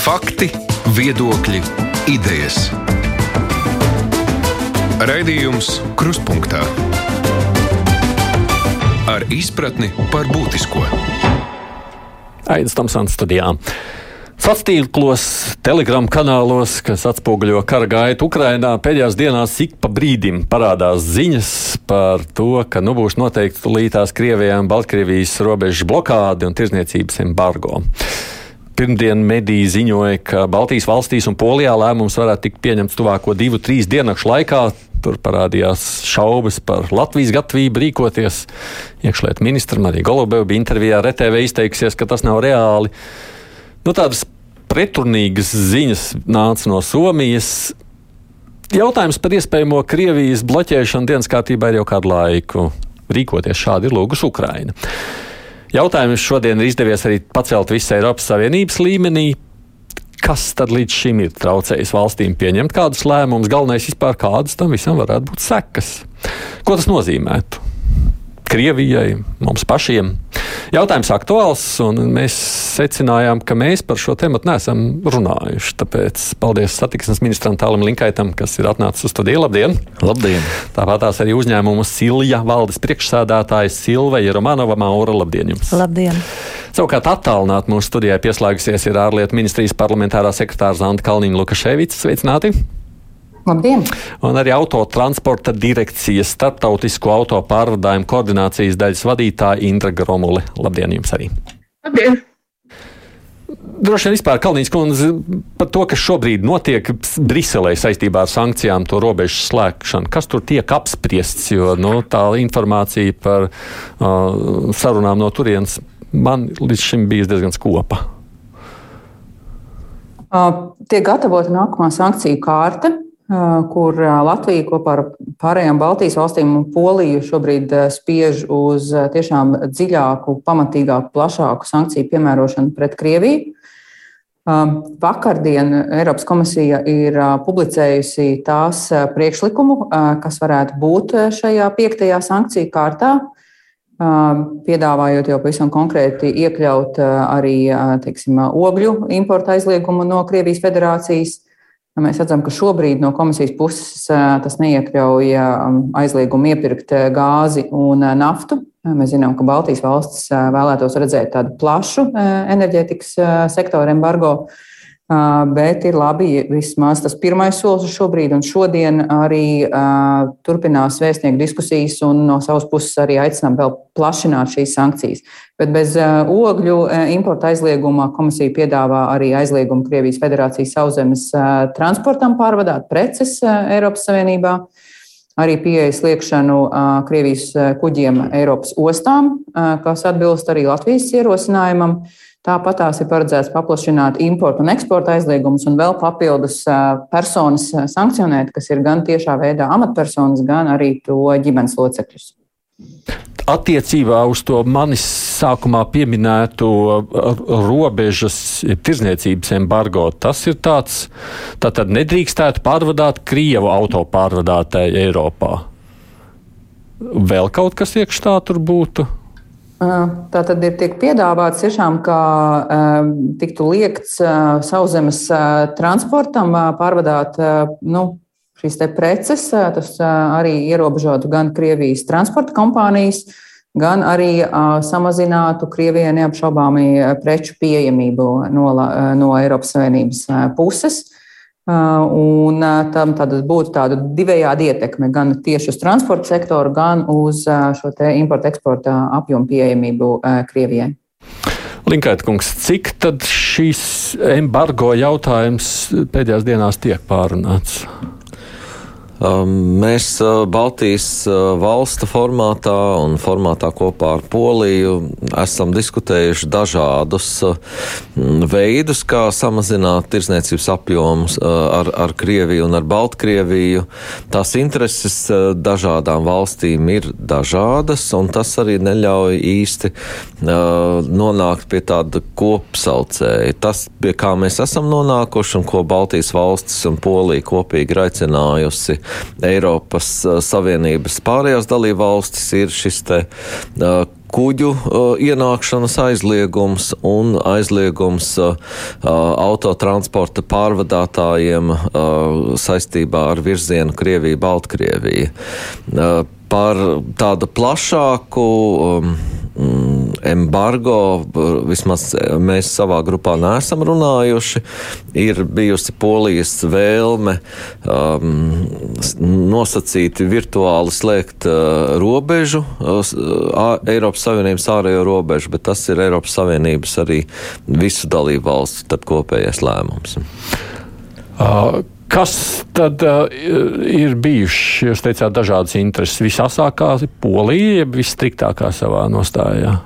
Fakti, viedokļi, idejas. Raidījums Kruspunkta ar izpratni par būtisko. Aizsmeļamies Tamsānas studijā. Sastīklos, telegramu kanālos, kas atspoguļo kara gaitu Ukrajinā, pēdējās dienās ik pa brīdim parādās ziņas par to, ka nu būs noteikti līdās Krievijai un Baltkrievijas robežas blokāde un tirzniecības embargo. Pirmdien mediji ziņoja, ka Baltijas valstīs un Polijā lēmums varētu tikt pieņemts tuvāko divu, trīs dienu laikā. Tur parādījās šaubas par Latvijas gatavību rīkoties. Iekšlietu ministra Marija Golubeva bija intervijā ar RTV izteiksies, ka tas nav reāli. Nu, tādas pretrunīgas ziņas nāca no Somijas. Jautājums par iespējamo Krievijas bloķēšanu dienas kārtībā ir jau kādu laiku. Rīkoties šādi ir lūgusi Ukraina. Jautājums šodien ir izdevies arī pacelt visai Eiropas Savienības līmenī. Kas tad līdz šim ir traucējis valstīm pieņemt kādus lēmumus? Galvenais vispār kādas tam visam varētu būt sekas. Ko tas nozīmētu? Krievijai, mums pašiem. Jautājums aktuāls, un mēs secinājām, ka mēs par šo tēmu neesam runājuši. Tāpēc paldies satiksmes ministram Tālim Linkaitam, kas ir atnācis uz studiju. Labdien! Labdien! Tāpat tās arī uzņēmuma Silja valdes priekšsēdētāja Silveja Romanova Maura. Labdien jums! Labdien! Savukārt attālināti mūsu studijai pieslēgusies ir ārlietu ministrijas parlamentārā sekretāra Zanta Kalniņa Lukaševica. Sveicināti! Labdien! Un arī autotransporta direkcijas starptautisko auto pārvadājumu koordinācijas daļas vadītāja Indra Gromuli. Labdien jums arī! Labdien! Droši vien vispār Kalniņš kundze par to, kas šobrīd notiek Briselē saistībā ar sankcijām, to robežu slēgšanu. Kas tur tiek apspriests, jo nu, tā informācija par uh, sarunām no turienes man līdz šim bija diezgan skopa. Uh, tiek gatavota nākamā sankciju kārta, kur Latvija kopā ar pārējām Baltijas valstīm un Poliju šobrīd spiež uz tiešām dziļāku, pamatīgāku, plašāku sankciju piemērošanu pret Krieviju. Vakardien Eiropas komisija ir publicējusi tās priekšlikumu, kas varētu būt šajā piektajā sankciju kārtā piedāvājot jau pavisam konkrēti iekļaut arī teiksim, ogļu importa aizliegumu no Krievijas federācijas. Mēs redzam, ka šobrīd no komisijas puses tas neiekļauj aizliegumu iepirkt gāzi un naftu. Mēs zinām, ka Baltijas valstis vēlētos redzēt tādu plašu enerģētikas sektoru embargo. Bet ir labi, vismaz tas pirmais solis šobrīd, un šodien arī uh, turpinās vēstnieku diskusijas, un no savas puses arī aicinām vēl plašināt šīs sankcijas. Bet bez uh, ogļu uh, importa aizlieguma komisija piedāvā arī aizliegumu Krievijas federācijas sauszemes uh, transportam pārvadāt preces uh, Eiropas Savienībā. Arī pieejas liekšanu Krievijas kuģiem Eiropas ostām, kas atbilst arī Latvijas ierosinājumam. Uh, Tāpat tās ir paredzēts paplašināt importu un eksporta aizliegumus un vēl papildus personas sankcionēt, kas ir gan tiešā veidā amatpersonas, gan arī to ģimenes locekļus. Attiecībā uz to manis sākumā pieminēto robežas tirzniecības embargo, tas ir tāds, tā tad nedrīkstētu pārvadāt Krievu auto pārvadātāju Eiropā. Vēl kaut kas iekšā tur būtu? Tā tad ir tiek piedāvāts tiešām, ka tiktu liekts sauszemes transportam pārvadāt nu, šīs preces. Tas arī ierobežotu gan Krievijas transporta kompānijas, gan arī samazinātu Krievijai neapšaubāmi preču pieejamību no, no Eiropas Savienības puses. Un tam būtu tāda divējāda ietekme gan tieši uz transporta sektoru, gan uz šo importa-eksporta apjomu pieejamību Krievijai. Linkēt, kungs, cik tad šīs embargo jautājums pēdējās dienās tiek pārunāts? Um, mēs uh, Baltijas uh, valstu formātā un formātā kopā ar Poliju esam diskutējuši dažādus uh, veidus, kā samazināt tirsniecības apjomus ar, ar Krieviju un ar Baltkrieviju. Tās intereses dažādām valstīm ir dažādas, un tas arī neļauj īsti nonākt pie tāda kopsaucēja. Tas, pie kā mēs esam nonākuši un ko Baltijas valstis un Polija kopīgi ir aicinājusi Eiropas Savienības pārējās dalībvalstis, ir šis te kuģu uh, ienākšanas aizliegums un aizliegums uh, autotransporta pārvadātājiem uh, saistībā ar virzienu Krievija-Baltkrievija. Uh, par tādu plašāku um, embargo, vismaz mēs savā grupā neesam runājuši. Ir bijusi polijas vēlme um, nosacīt virtuāli slēgt uh, robežu, uh, Eiropas Savienības ārējo robežu, bet tas ir Eiropas Savienības arī visu dalību valstu kopējais lēmums. Uh. Kas tad uh, ir bijuši, jūs teicāt, dažādas intereses? Visāsākā Polija, jeb visstriktākā savā nostājā?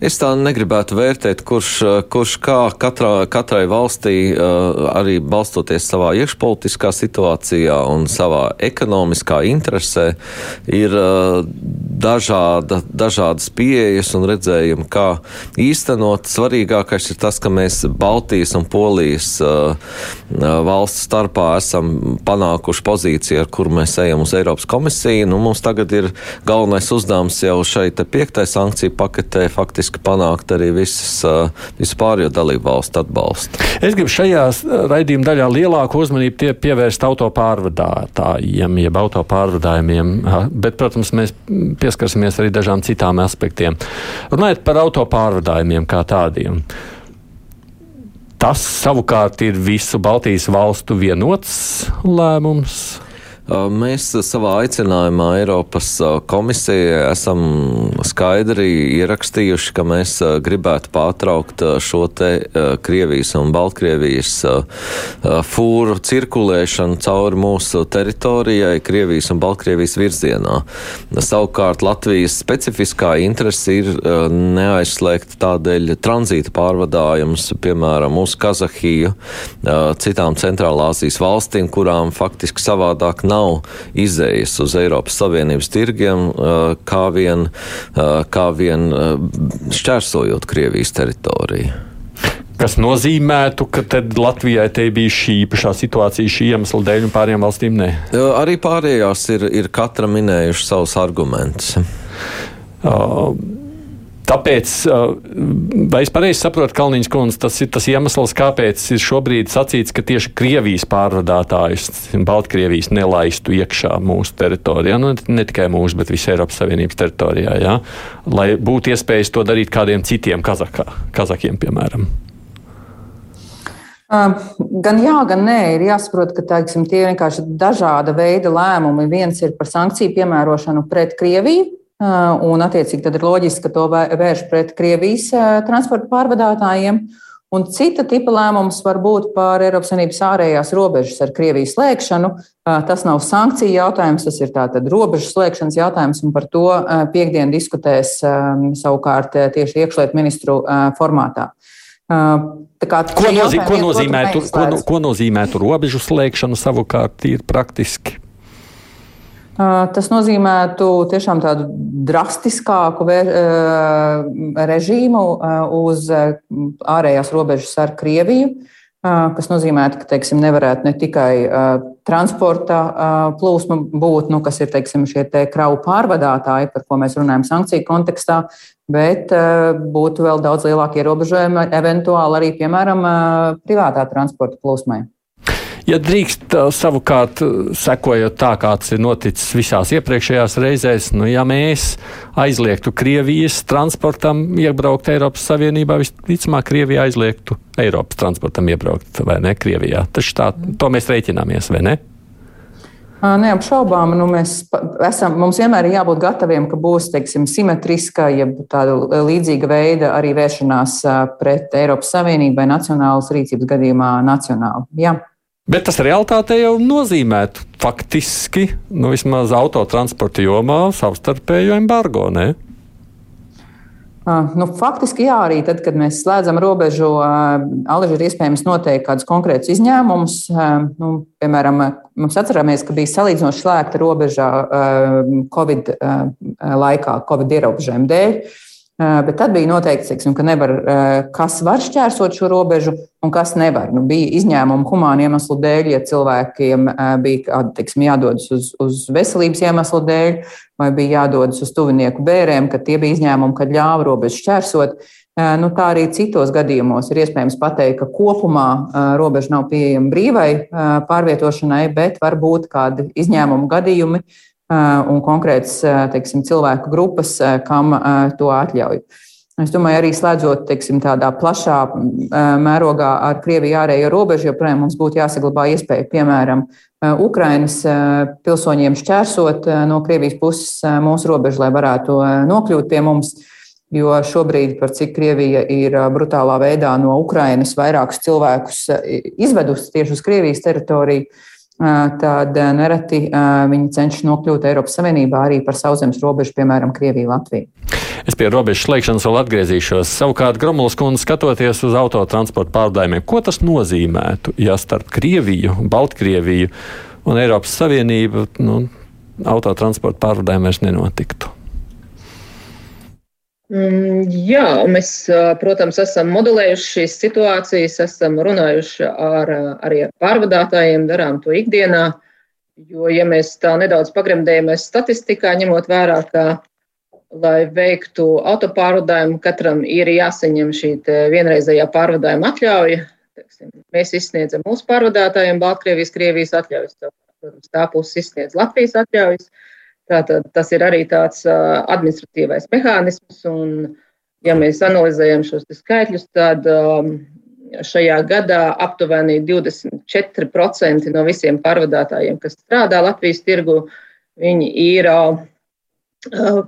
Es tā negribētu vērtēt, kurš, kurš kā katrā, katrai valstī, arī balstoties savā iekšpolitiskā situācijā un savā ekonomiskā interesē, ir dažāda, dažādas pieejas un redzējumi, kā īstenot. Svarīgākais ir tas, ka mēs Baltijas un Polijas valstu starpā esam panākuši pozīciju, ar kuru mēs ejam uz Eiropas komisiju. Nu, mums tagad ir galvenais uzdevums jau šeit piektai sankciju paketē faktiski faktiski panākt arī visas, visu pārējo dalību valstu atbalstu. Es gribu šajā raidījuma daļā lielāku uzmanību pievērst autopārvadātājiem, jeb autopārvadājumiem, bet, protams, mēs pieskarsimies arī dažām citām aspektiem. Runājot par autopārvadājumiem kā tādiem. Tas savukārt ir visu Baltijas valstu vienots lēmums. Mēs savā aicinājumā Eiropas komisijai esam skaidri ierakstījuši, ka mēs gribētu pārtraukt šo te Krievijas un Baltkrievijas fūru cirkulēšanu cauri mūsu teritorijai Krievijas un Baltkrievijas virzienā. Savukārt Latvijas specifiskā interese ir neaizslēgt tādēļ tranzīta pārvadājumus, piemēram, uz Kazahiju, citām centrālāzijas valstīm, kurām faktiski savādāk nav nav izējas uz Eiropas Savienības tirgiem, kā vien, kā vien šķērsojot Krievijas teritoriju. Kas nozīmētu, ka Latvijai te bija šī īpašā situācija, šī iemesla dēļ, un pārējām valstīm ne? Arī pārējās ir, ir katra minējuši savus argumentus. Uh, Tāpēc, vai es pareizi saprotu, Kalniņš kundze, tas ir tas iemesls, kāpēc ir šobrīd sacīts, ka tieši Krievijas pārvadātājus, Baltkrievijas nelaistu iekšā mūsu teritorijā, nu, ne tikai mūsu, bet visu Eiropas Savienības teritorijā, jā, lai būtu iespējas to darīt kādiem citiem Kazakā, Kazakiem, piemēram. Gan jā, gan nē, ir jāsaprot, ka teiksim, tie ir vienkārši dažāda veida lēmumi. Viens ir par sankciju piemērošanu pret Krieviju, un attiecīgi tad ir loģiski, ka to vērš pret Krievijas transporta pārvadātājiem. Un cita tipa lēmums var būt par Eiropas Savienības ārējās robežas ar Krievijas slēgšanu. Tas nav sankciju jautājums, tas ir tātad robežu slēgšanas jautājums, un par to piekdien diskutēs savukārt tieši iekšlietu ministru formātā. Kā, ko, nozīm, ko, nozīmētu, ko, ko nozīmētu robežu slēgšana savukārt ir praktiski? Tas nozīmētu tiešām tādu drastiskāku režīmu uz ārējās robežas ar Krieviju, kas nozīmētu, ka teiksim, nevarētu ne tikai transporta plūsma būt, nu, kas ir teiksim, šie te kravu pārvadātāji, par ko mēs runājam sankciju kontekstā, bet būtu vēl daudz lielākie ierobežojumi, eventuāli arī, piemēram, privātā transporta plūsmai. Ja drīkst, savukārt, sekojot tā, kāds ir noticis visās iepriekšējās reizēs, nu, ja mēs aizliegtu Krievijas transportam iebraukt Eiropas Savienībā, visticamāk, Krievija aizliegtu Eiropas transportam iebraukt vai ne Krievijā. Taču tā, to mēs rēķināmies, vai ne? Neapšaubām, nu mēs esam, mums vienmēr ir jābūt gataviem, ka būs teiksim, simetriska, jeb tāda līdzīga veida arī vēršanās pret Eiropas Savienību vai nacionālas rīcības gadījumā nacionāli. Jā. Bet tas realitātē jau nozīmētu faktiski, nu, vismaz autotransporta jomā, savstarpēju embargo. Ne? Nu, faktiski, jā, arī tad, kad mēs slēdzam robežu, Aliži ir iespējams noteikt kādus konkrētus izņēmumus. Nu, piemēram, mums atceramies, ka bija salīdzinoši slēgta robeža Covid laikā, Covid ierobežojumu dēļ. Bet tad bija noteikts, teiksim, ka nevar, kas var šķērsot šo robežu un kas nevar. Nu, bija izņēmumi humānu iemeslu dēļ, ja cilvēkiem bija teiksim, jādodas uz, uz veselības iemeslu dēļ, vai bija jādodas uz tuvinieku bērēm, kad tie bija izņēmumi, kad ļāva robežu šķērsot. Nu, tā arī citos gadījumos ir iespējams pateikt, ka kopumā robeža nav pieejama brīvai pārvietošanai, bet var būt kādi izņēmumu gadījumi, un konkrētas teiksim, cilvēku grupas, kam to atļauj. Es domāju, arī slēdzot teiksim, tādā plašā mērogā ar Krieviju ārējo robežu, joprojām mums būtu jāsaglabā iespēja, piemēram, Ukrainas pilsoņiem šķērsot no Krievijas puses mūsu robežu, lai varētu nokļūt pie mums. Jo šobrīd, par cik Krievija ir brutālā veidā no Ukrainas vairākus cilvēkus izvedusi tieši uz Krievijas teritoriju, tad nereti viņi cenšas nokļūt Eiropas Savienībā arī par sauszemes robežu, piemēram, Krieviju, Latviju. Es pie robežas slēgšanas vēl atgriezīšos. Savukārt, Gromulas kundze, skatoties uz autotransporta pārdājumiem, ko tas nozīmētu, ja starp Krieviju, Baltkrieviju un Eiropas Savienību nu, autotransporta pārvadājumi vairs nenotiktu? Mm, jā, mēs, protams, esam modelējuši šīs situācijas, esam runājuši ar, arī ar pārvadātājiem, darām to ikdienā. Jo, ja mēs tā nedaudz pagremdējamies statistikā, ņemot vērā, ka, lai veiktu autopārvadājumu, katram ir jāsaņem šī vienreizējā pārvadājuma atļauja. Teiksim, mēs izsniedzam mūsu pārvadātājiem Baltkrievijas, Krievijas atļaujas. Protams, tā puses izsniedz Latvijas atļaujas. Uh, Tātad tas ir arī tāds administratīvais mehānisms, un, ja mēs analizējam šos skaitļus, tad šajā gadā aptuveni 24% no visiem pārvadātājiem, kas strādā Latvijas tirgu, viņi ir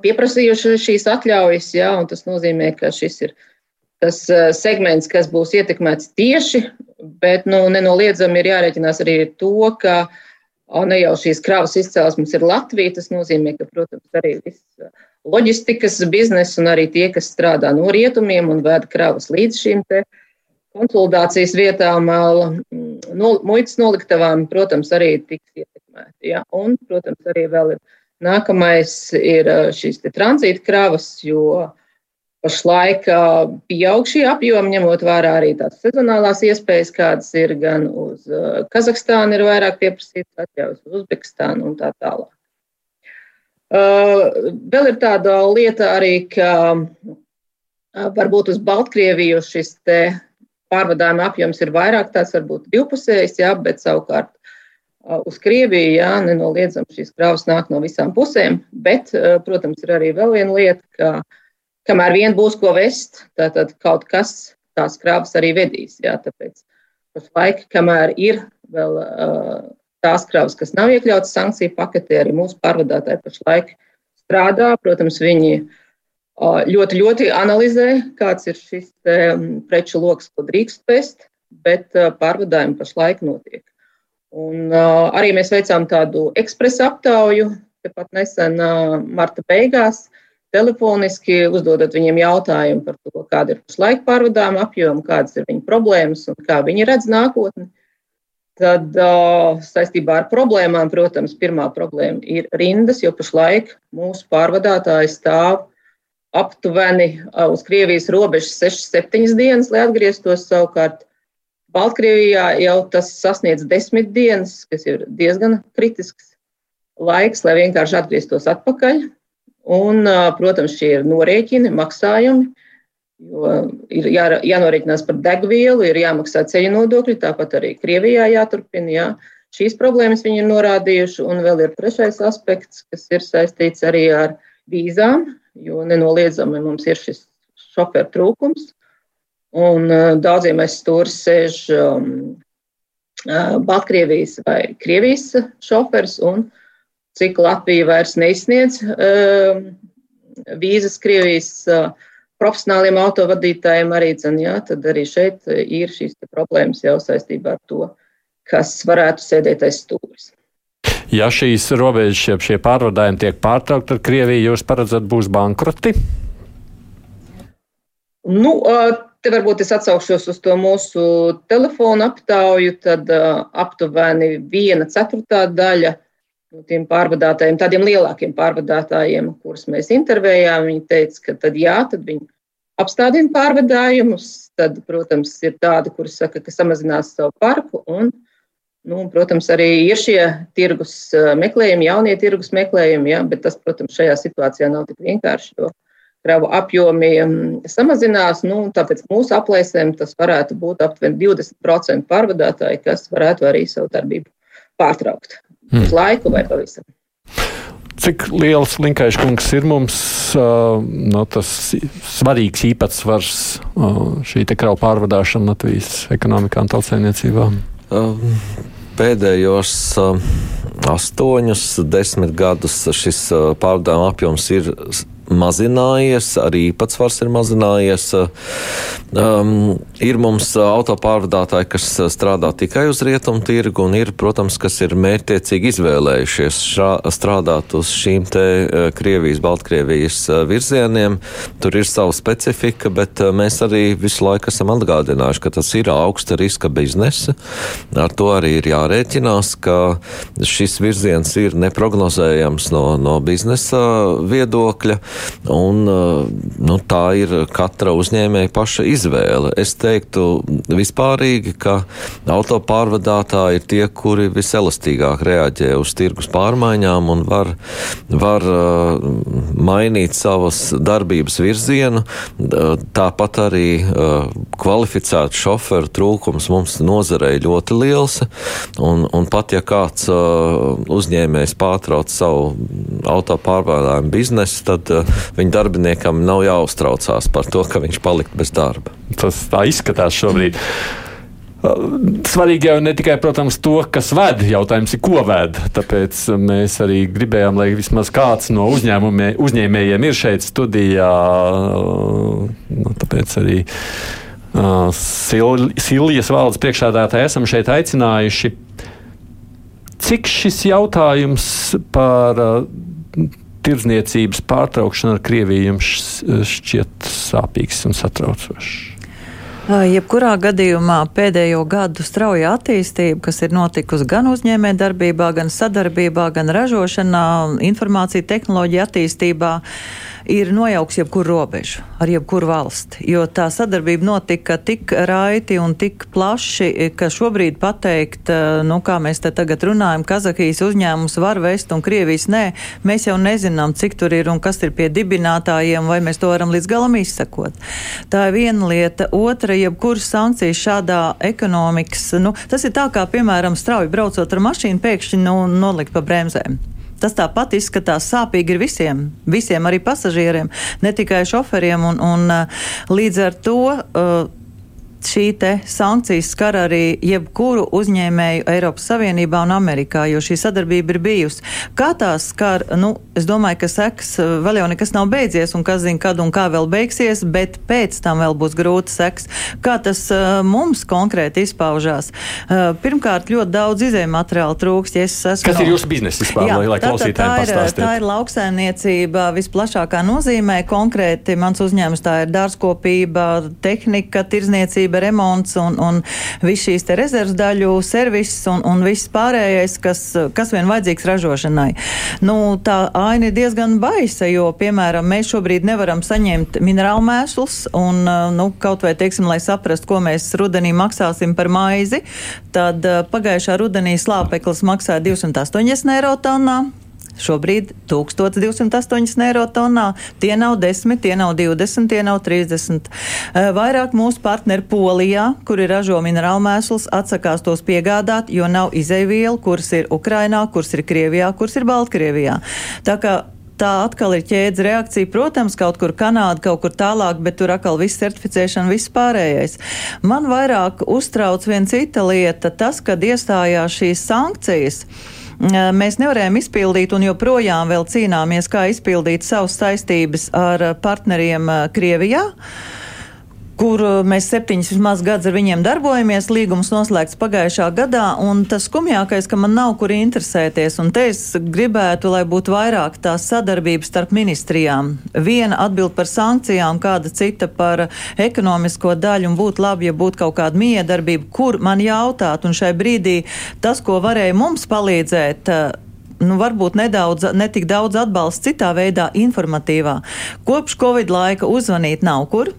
pieprasījuši šīs atļaujas, ja, un tas nozīmē, ka šis ir tas segments, kas būs ietekmēts tieši, bet nu, nenoliedzami ir jārēķinās arī ar to, ka uh, Un ne jau šīs kravas izcelsmes ir Latvija, tas nozīmē, ka, protams, arī viss uh, loģistikas bizness un arī tie, kas strādā no rietumiem un vēd kravas līdz šīm te konsolidācijas vietām, uh, no, muitas noliktavām, protams, arī tiks ietekmēti. Ja? Un, protams, arī vēl ir nākamais ir uh, šīs tranzīta kravas, jo Pašlaik pieaug šī apjoma, ņemot vērā arī tās sezonālās iespējas, kādas ir gan uz Kazahstānu, ir vairāk pieprasītas atļaujas, uz Uzbekistānu un tā tālāk. Vēl ir tāda lieta arī, ka varbūt uz Baltkrieviju šis pārvadājuma apjoms ir vairāk tāds varbūt divpusējs, jā, bet savukārt uz Krieviju, jā, nenoliedzam šīs kravas nāk no visām pusēm, bet, protams, ir arī vēl viena lieta, ka kamēr vien būs ko vest, tad kaut kas tās krāvas arī vedīs. Jā, tāpēc pašlaik, kamēr ir vēl uh, tās krāvas, kas nav iekļautas sankciju paketē, arī mūsu pārvadātāji pašlaik strādā. Protams, viņi uh, ļoti, ļoti analizē, kāds ir šis um, preču lokus, ko drīkst vest, bet uh, pārvadājumi pašlaik notiek. Un, uh, arī mēs veicām tādu ekspresa aptauju, tepat nesen uh, marta beigās, telefoniski, uzdodot viņiem jautājumu par to, kāda ir pašlaik pārvadājuma apjoma, kādas ir viņu problēmas un kā viņi redz nākotni. Tad saistībā ar problēmām, protams, pirmā problēma ir rindas, jo pašlaik mūsu pārvadātāji stāv aptuveni uz Krievijas robežas 6-7 dienas, lai atgrieztos savukārt. Baltkrievijā jau tas sasniedz desmit dienas, kas ir diezgan kritisks laiks, lai vienkārši atgrieztos atpakaļ. Un, protams, šie ir norēķini, maksājumi, ir jā, jānorēķinās par degvielu, ir jāmaksā ceļu nodokļi, tāpat arī Krievijā jāturpina. Jā. Šīs problēmas viņi ir norādījuši, un vēl ir trešais aspekts, kas ir saistīts arī ar vīzām, jo nenoliedzami mums ir šis šoferu trūkums. Un daudziem aiz stūres sēž um, Baltkrievijas vai Krievijas šoferis, un cik Latvija vairs neizsniedz uh, vīzas Krievijas uh, profesionāliem autovadītājiem arī, dzen, jā, tad arī šeit ir šīs problēmas jau saistībā ar to, kas varētu sēdēt aiz stūris. Ja šīs robežas, šie pārvadājumi tiek pārtraukti ar Krieviju, jūs paredzat, būs bankroti? Nu, te varbūt es atsaukšos uz to mūsu telefonu aptauju, tad aptuveni viena ceturtā daļa tiem pārvadātājiem, tādiem lielākiem pārvadātājiem, kurus mēs intervējām, viņi teica, ka tad jā, tad viņi apstādina pārvadājumus. Tad, protams, ir tādi, kuri saka, ka samazinās savu parku. Un, nu, protams, arī ir šie tirgus meklējumi, jaunie tirgus meklējumi, ja, bet tas, protams, šajā situācijā nav tik vienkārši. Jo kravu apjomi samazinās. Nu, tāpēc mūsu aplēsēm tas varētu būt aptuveni 20% pārvadātāji, kas varētu arī savu darbību pārtraukt mm. uz laiku vai pavisam. Cik liels linkais kungs ir mums uh, no tas svarīgs īpatsvars uh, šī te kravu pārvadāšana Latvijas ekonomikā un tautsēmniecībā? Um, pēdējos uh, astoņus, desmit gadus šis pārvadājuma apjoms ir mazinājies, arī īpatsvars ir mazinājies. Um, ir mums autopārvadātāji, kas strādā tikai uz rietumu tirgu, un ir, protams, kas ir mērķtiecīgi izvēlējušies šā, strādāt uz šīm te uh, Krievijas, Baltkrievijas uh, virzieniem. Tur ir sava specifika, bet uh, mēs arī visu laiku esam atgādinājuši, ka tas ir augsta riska biznesa. Ar to arī ir jārēķinās, ka šis virziens ir neprognozējams no, no biznesa viedokļa. Un, uh, nu, tā ir katra uzņēmēja paša izvēle. Es teiktu vispārīgi, ka autopārvadātāji ir tie, kuri viselastīgāk reaģē uz tirgus pārmaiņām un var, var uh, mainīt savas darbības virzienu. Tāpat arī uh, kvalificētu šoferu trūkums mums nozarei ļoti liels. Un, un pat ja kāds uzņēmējs pārtrauc savu autopārvadājumu biznesu, tad viņa darbiniekam nav jāuztraucās par to, ka viņš palikt bez darba. Tas tā izskatās šobrīd. Svarīgi jau ne tikai, protams, to, kas ved, jautājums ir, ko ved. Tāpēc mēs arī gribējām, lai vismaz kāds no uzņēmējiem ir šeit studijā. Nu, tāpēc arī uh, Sil Silijas valdes priekšādātāji esam šeit aicinājuši. Cik šis jautājums par uh, tirdzniecības pārtraukšana ar Krieviju jums šķiet sāpīgs un satraucošs? Jebkurā gadījumā pēdējo gadu strauja attīstība, kas ir notikusi gan uzņēmē darbībā, gan sadarbībā, gan ražošanā, informācija tehnoloģija attīstībā, uh, ir nojauks jebkuru robežu ar jebkuru valsti. Jo tā sadarbība notika tik raiti un tik plaši, ka šobrīd pateikt, eh, nu, kā mēs te tagad runājam, Kazahijas uzņēmums var vest un Krievijas nē, mēs jau nezinām, cik tur ir un kas ir pie dibinātājiem, vai mēs to varam līdz galam izsekot. Tā ir viena lieta. Otra, jebkuras sankcijas šādā ekonomikas, nu, tas ir tā kā, piemēram, strauji braucot ar mašīnu, pēkšņi nu, nolikt pa bremzēm. Tas tāpat izskatās sāpīgi ir visiem, visiem arī pasažieriem, ne tikai šoferiem. Un, un, uh, līdz ar to uh, šī sankcijas skar arī jebkuru uzņēmēju Eiropas Savienībā un Amerikā, jo šī sadarbība ir bijusi. Kā tās skar, nu, es domāju, ka seks vēl jau nekas nav beidzies, un kas zina, kad un kā vēl beigsies, bet pēc tam vēl būs grūti seks. Kā tas uh, mums konkrēti izpaužās? Uh, pirmkārt, ļoti daudz izējuma materiāla trūks. Ja esmu, kas ir jūsu biznesa vispār, jā, lai, lai klausītājiem tā ir, pastāstiet? Tā ir lauksaimniecība visplašākā nozīmē. Konkrēti mans uzņēmums tā ir dārzkopība, tehnika, tirzniecība kārtība, remonts un, un viss šīs te rezerves daļu serviss un, un viss pārējais, kas, kas vien vajadzīgs ražošanai. Nu, tā aina ir diezgan baisa, jo, piemēram, mēs šobrīd nevaram saņemt minerālu mēslus un, nu, kaut vai, teiksim, lai saprastu, ko mēs rudenī maksāsim par maizi, tad pagājušā rudenī slāpeklis maksāja 280 eiro tonnā. Šobrīd 1208 eiro tonā. Tie nav 10, tie nav 20, tie nav 30. Eh, vairāk mūsu partneri Polijā, kuri ražo minerālu mēslus, atsakās tos piegādāt, jo nav izēvielu, kuras ir Ukrainā, kuras ir Krievijā, kuras ir Baltkrievijā. Tā kā tā atkal ir ķēdes reakcija. Protams, kaut kur Kanāda, kaut kur tālāk, bet tur atkal viss certificēšana, viss pārējais. Man vairāk uztrauc viena cita lieta, tas, kad iestājās šīs sankcijas mēs nevarējām izpildīt un joprojām vēl cīnāmies, kā izpildīt savas saistības ar partneriem Krievijā kur mēs septiņus vismaz gadus ar viņiem darbojamies. Līgums noslēgts pagājušā gadā, un tas skumjākais, ka man nav kur interesēties. Un te es gribētu, lai būtu vairāk tā sadarbības starp ministrijām. Viena atbild par sankcijām, kāda cita par ekonomisko daļu, un būtu labi, ja būtu kaut kāda miedarbība, kur man jautāt, un šai brīdī tas, ko varēja mums palīdzēt, nu, varbūt nedaudz, netik daudz atbalsta citā veidā, informatīvā. Kopš Covid laika uzzvanīt nav kur.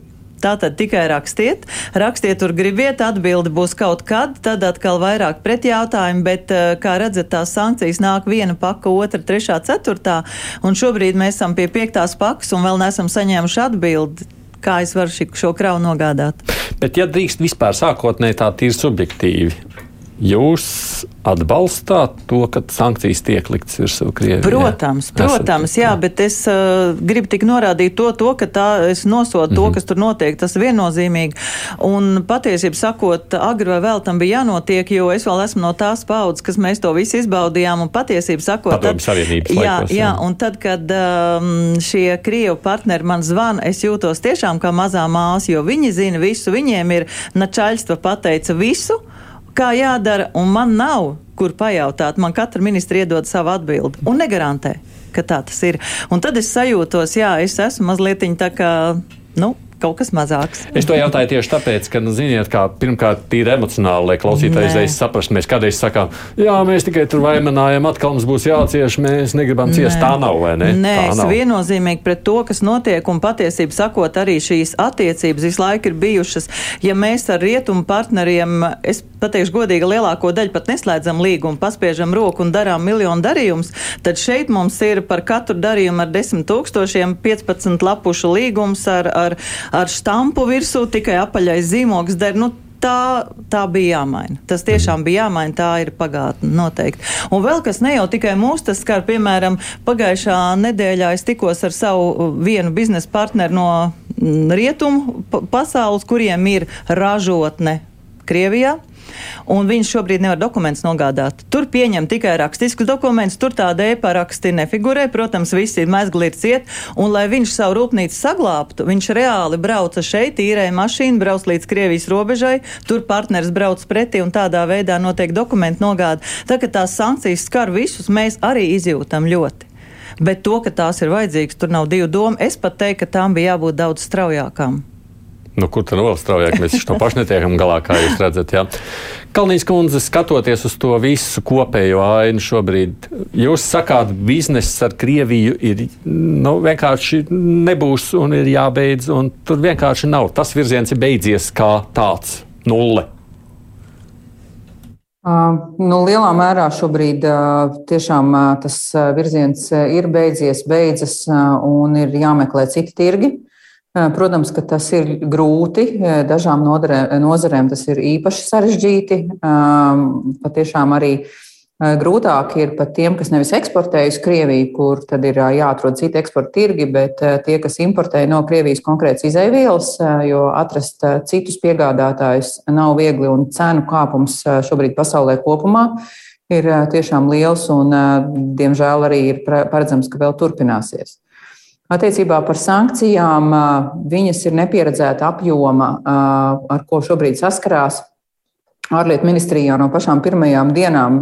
Tātad tikai rakstiet, rakstiet, tur gribiet, atbildi būs kaut kad, tad atkal vairāk pretjautājumu, bet, eh, kā redzat, tās sankcijas nāk viena paka, otra, trešā, ceturtā, un šobrīd mēs esam pie piektās pakas un vēl neesam saņēmuši atbildi. Kā es varu šo kravu nogādāt? Bet, ja drīkst vispār sākotnēji tā tīri subjektīvi, jūs atbalstāt to, ka sankcijas tiek liktas virsū Krievijai? Protams, protams, jā, bet es uh, gribu tik norādīt to, to ka tā es nosodu mm -hmm. to, mhm. kas tur notiek, tas viennozīmīgi. Un patiesībā sakot, agri vai vēl tam bija jānotiek, jo es vēl esmu no tās paudzes, kas mēs to visu izbaudījām un patiesībā sakot, tad, jā, laikos, jā, jā, un tad, kad um, šie Krievu partneri man zvana, es jūtos tiešām kā mazā māsa, jo viņi zina visu, viņiem ir načaļstva pateica visu kā jādara, un man nav kur pajautāt. Man katra ministra iedod savu atbildi un negarantē, ka tā tas ir. Un tad es sajūtos, jā, es esmu mazliet tā kā. Nu, kaut kas mazāks. Es to jautāju tieši tāpēc, ka, nu, ziniet, kā pirmkārt, tīri emocionāli, lai klausītājs reiz saprast, mēs kādreiz sakām, jā, mēs tikai tur vaimanājam, atkal mums būs jācieš, mēs negribam ciest. Tā nav, vai ne? Nē, tā es nav. viennozīmīgi pret to, kas notiek, un patiesību sakot, arī šīs attiecības visu laiku ir bijušas. Ja mēs ar rietumu partneriem, es pateikšu godīgi, lielāko daļu pat neslēdzam līgumu, paspiežam roku un darām miljonu darījumus, tad šeit mums ir par katru darījumu ar 10 tūkstošiem 15 lapušu līgums ar, ar, ar štampu virsū tikai apaļais zīmogs der. Nu, tā, tā bija jāmaina. Tas tiešām bija jāmaina, tā ir pagātne noteikti. Un vēl kas ne jau tikai mūs, tas skar, piemēram, pagājušā nedēļā es tikos ar savu vienu biznesa partneru no mm, rietumu pasaules, kuriem ir ražotne Krievijā un viņš šobrīd nevar dokumentus nogādāt. Tur pieņem tikai rakstiskus dokumentus, tur tāda e-paraksti nefigurē. Protams, visi mezgli ir ciet, un lai viņš savu rūpnīcu saglābtu, viņš reāli brauca šeit, īrēja mašīnu, brauc līdz Krievijas robežai, tur partneris brauc pretī un tādā veidā notiek dokumentu nogāde. Tā kā tās sankcijas skar visus, mēs arī izjūtam ļoti. Bet to, ka tās ir vajadzīgas, tur nav divu domu. Es pat teiktu, ka tām bija jābūt daudz straujākām. Nu, kur tad vēl straujāk mēs to pašu netiekam galā, kā jūs redzat? Jā. Kalnijas kundze, skatoties uz to visu kopējo ainu šobrīd, jūs sakāt, bizness ar Krieviju ir nu, vienkārši nebūs un ir jābeidz, un tur vienkārši nav. Tas virziens ir beidzies kā tāds - nulle. Uh, nu, lielā mērā šobrīd uh, tiešām uh, tas virziens ir beidzies, beidzas un ir jāmeklē citi tirgi. Protams, ka tas ir grūti. Dažām nozarēm tas ir īpaši sarežģīti. Patiešām arī grūtāk ir pat tiem, kas nevis eksportē uz Krieviju, kur tad ir jāatrod citi eksporta tirgi, bet tie, kas importē no Krievijas konkrētas izēvielas, jo atrast citus piegādātājus nav viegli un cenu kāpums šobrīd pasaulē kopumā ir tiešām liels un, diemžēl, arī ir paredzams, ka vēl turpināsies. Attiecībā par sankcijām viņas ir nepieredzēta apjoma, ar ko šobrīd saskarās. Ārlietu ministrijā no pašām pirmajām dienām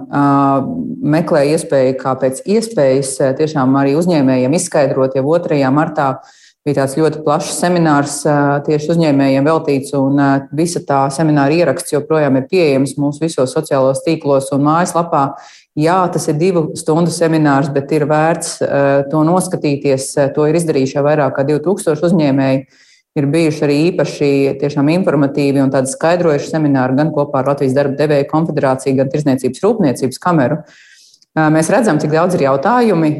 meklē iespēju, kā pēc iespējas tiešām arī uzņēmējiem izskaidrot jau 2. martā. Bija tāds ļoti plašs seminārs tieši uzņēmējiem veltīts, un visa tā semināra ieraksts joprojām ir pieejams mūsu visos sociālos tīklos un mājaslapā. Jā, tas ir divu stundu seminārs, bet ir vērts uh, to noskatīties. To ir izdarījuši jau vairāk kā 2000 uzņēmēji. Ir bijuši arī īpaši informatīvi un tādi skaidrojuši semināri gan kopā ar Latvijas darba devēju konfederāciju, gan Tirzniecības rūpniecības kameru. Uh, mēs redzam, cik daudz ir jautājumi.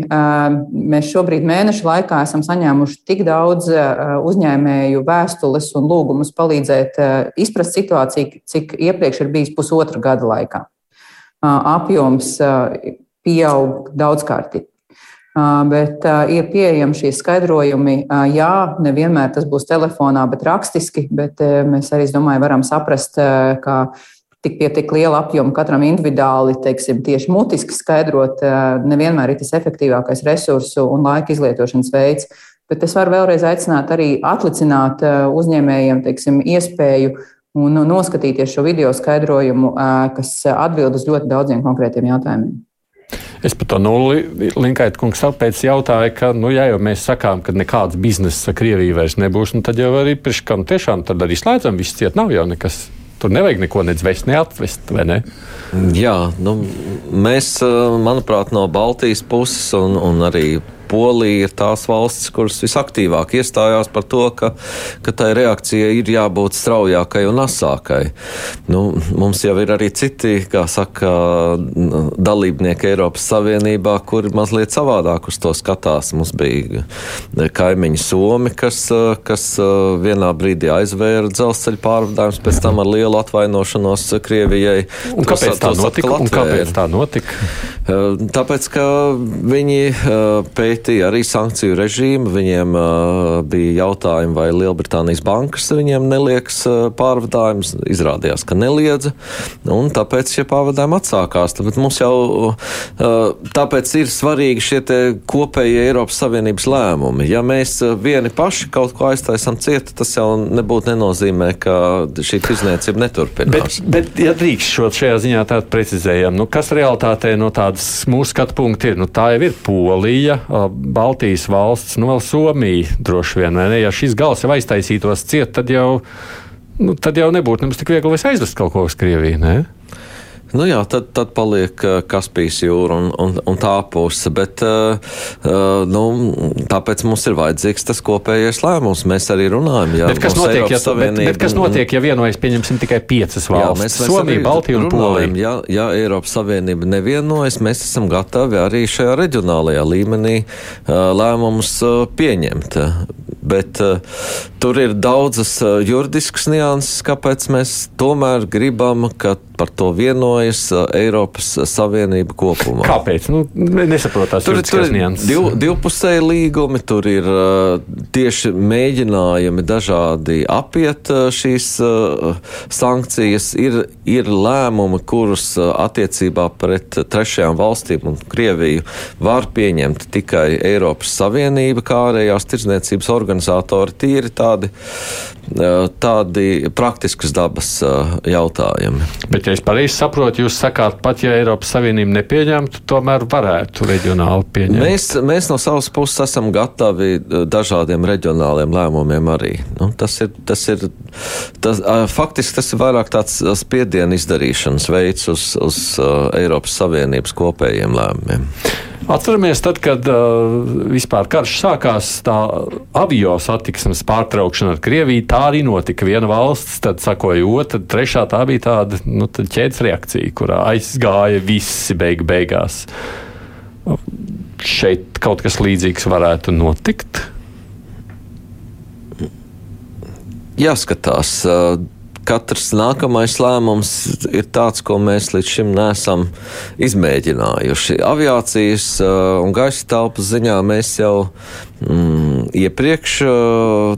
Mēs šobrīd mēnešu laikā esam saņēmuši tik daudz uzņēmēju vēstules un lūgumus palīdzēt izprast situāciju, cik iepriekš ir bijis pusotra gada laikā apjoms pieaug daudzkārtīgi. Bet ir pieejami šie skaidrojumi. Jā, nevienmēr tas būs telefonā, bet rakstiski. Bet mēs arī, es domāju, varam saprast, ka tik pie tik liela apjoma katram individuāli, teiksim, tieši mutiski skaidrot, nevienmēr ir tas efektīvākais resursu un laika izlietošanas veids. Bet es varu vēlreiz aicināt arī atlicināt uzņēmējiem teiksim, iespēju un noskatīties šo video skaidrojumu, kas atbild uz ļoti daudziem konkrētiem jautājumiem. Es par to nulli Linkait kungs tāpēc jautāju, ka, nu, ja jau mēs sakām, ka nekāds biznesa ar Krieviju vairs nebūs, nu, tad jau arī priekškam tiešām tad arī slēdzam, viss ciet nav jau nekas. Tur nevajag neko nedzvest, neatvest, vai ne? Jā, nu, mēs, manuprāt, no Baltijas puses un, un arī Polija ir tās valstis, kuras visaktīvāk iestājās par to, ka, ka tai reakcijai ir jābūt straujākai un asākai. Nu, mums jau ir arī citi, kā saka, dalībnieki Eiropas Savienībā, kuri mazliet savādāk uz to skatās. Mums bija kaimiņi Somi, kas, kas vienā brīdī aizvēra dzelzceļa pārvadājumus, pēc tam ar lielu atvainošanos Krievijai. Un kāpēc tā notika? Kāpēc tā notika? Tāpēc, ka viņi pēc pētīja arī sankciju režīmu. Viņiem uh, bija jautājumi, vai Lielbritānijas bankas viņiem nelieks uh, pārvadājumus. Izrādījās, ka neliedza, un tāpēc šie pārvadājumi atsākās. Tāpēc mums jau uh, tāpēc ir svarīgi šie kopējie Eiropas Savienības lēmumi. Ja mēs vieni paši kaut ko aiztaisam ciet, tas jau nebūtu nenozīmē, ka šī tirzniecība neturpinās. Bet, bet ja drīkst šo šajā ziņā tādu precizējam, nu, kas realitātē no tādas mūsu skatu punkta ir? Nu, tā jau ir Polija, Baltijas valsts, nu vēl Somija droši vien, ne? Ja šis gals jau aiztaisītos ciet, tad jau, nu, tad jau nebūtu nemaz tik viegli aizvest kaut ko uz Krieviju, ne? Nu jā, tad, tad paliek Kaspijas jūra un, un, un tā puse. Bet, uh, nu, tāpēc mums ir vajadzīgs tas kopējais lēmums. Mēs arī runājam, ja, bet kas notiek, ja, Savienība, bet, bet kas notiek, ja vienojas, pieņemsim, tikai piecas valstis - Somija, Baltija un Polija? Ja, ja Eiropas Savienība nevienojas, mēs esam gatavi arī šajā reģionālajā līmenī lēmumus pieņemt. Bet tur ir daudzas juridiskas nianses, kāpēc mēs tomēr gribam, ka par to vienojas Eiropas Savienība kopumā. Kāpēc? Nu, nesaprotās. Tur, tur ir div, divpusēji līgumi, tur ir tieši mēģinājumi dažādi apiet šīs sankcijas. Ir, ir lēmumi, kurus attiecībā pret trešajām valstīm un Krieviju var pieņemt tikai Eiropas Savienība, kā ārējās tirdzniecības organizatori. Tīri tādi, uh, tādi praktiskas dabas jautājumi. Bet, ja es pareizi saprotu, jūs sakāt, pat ja Eiropas Savienība nepieņemtu, tomēr varētu reģionāli pieņemt. Mēs, mēs no savas puses esam gatavi dažādiem reģionāliem lēmumiem arī. Nu, tas ir, tas ir, tas, faktiski tas ir vairāk tāds spiedienu izdarīšanas veids uz, uz Eiropas Savienības kopējiem lēmumiem. Atceramies, tad, kad uh, vispār karš sākās, tā avio satiksmes pārtraukšana ar Krieviju, tā arī notika. Viena valsts, tad sakoja otra, trešā tā bija tāda nu, ķēdes reakcija, kurā aizgāja visi beig beigās. Šeit kaut kas līdzīgs varētu notikt. Jāskatās. Uh, katrs nākamais lēmums ir tāds, ko mēs līdz šim neesam izmēģinājuši. Aviācijas uh, un gaisa telpas ziņā mēs jau mm, iepriekš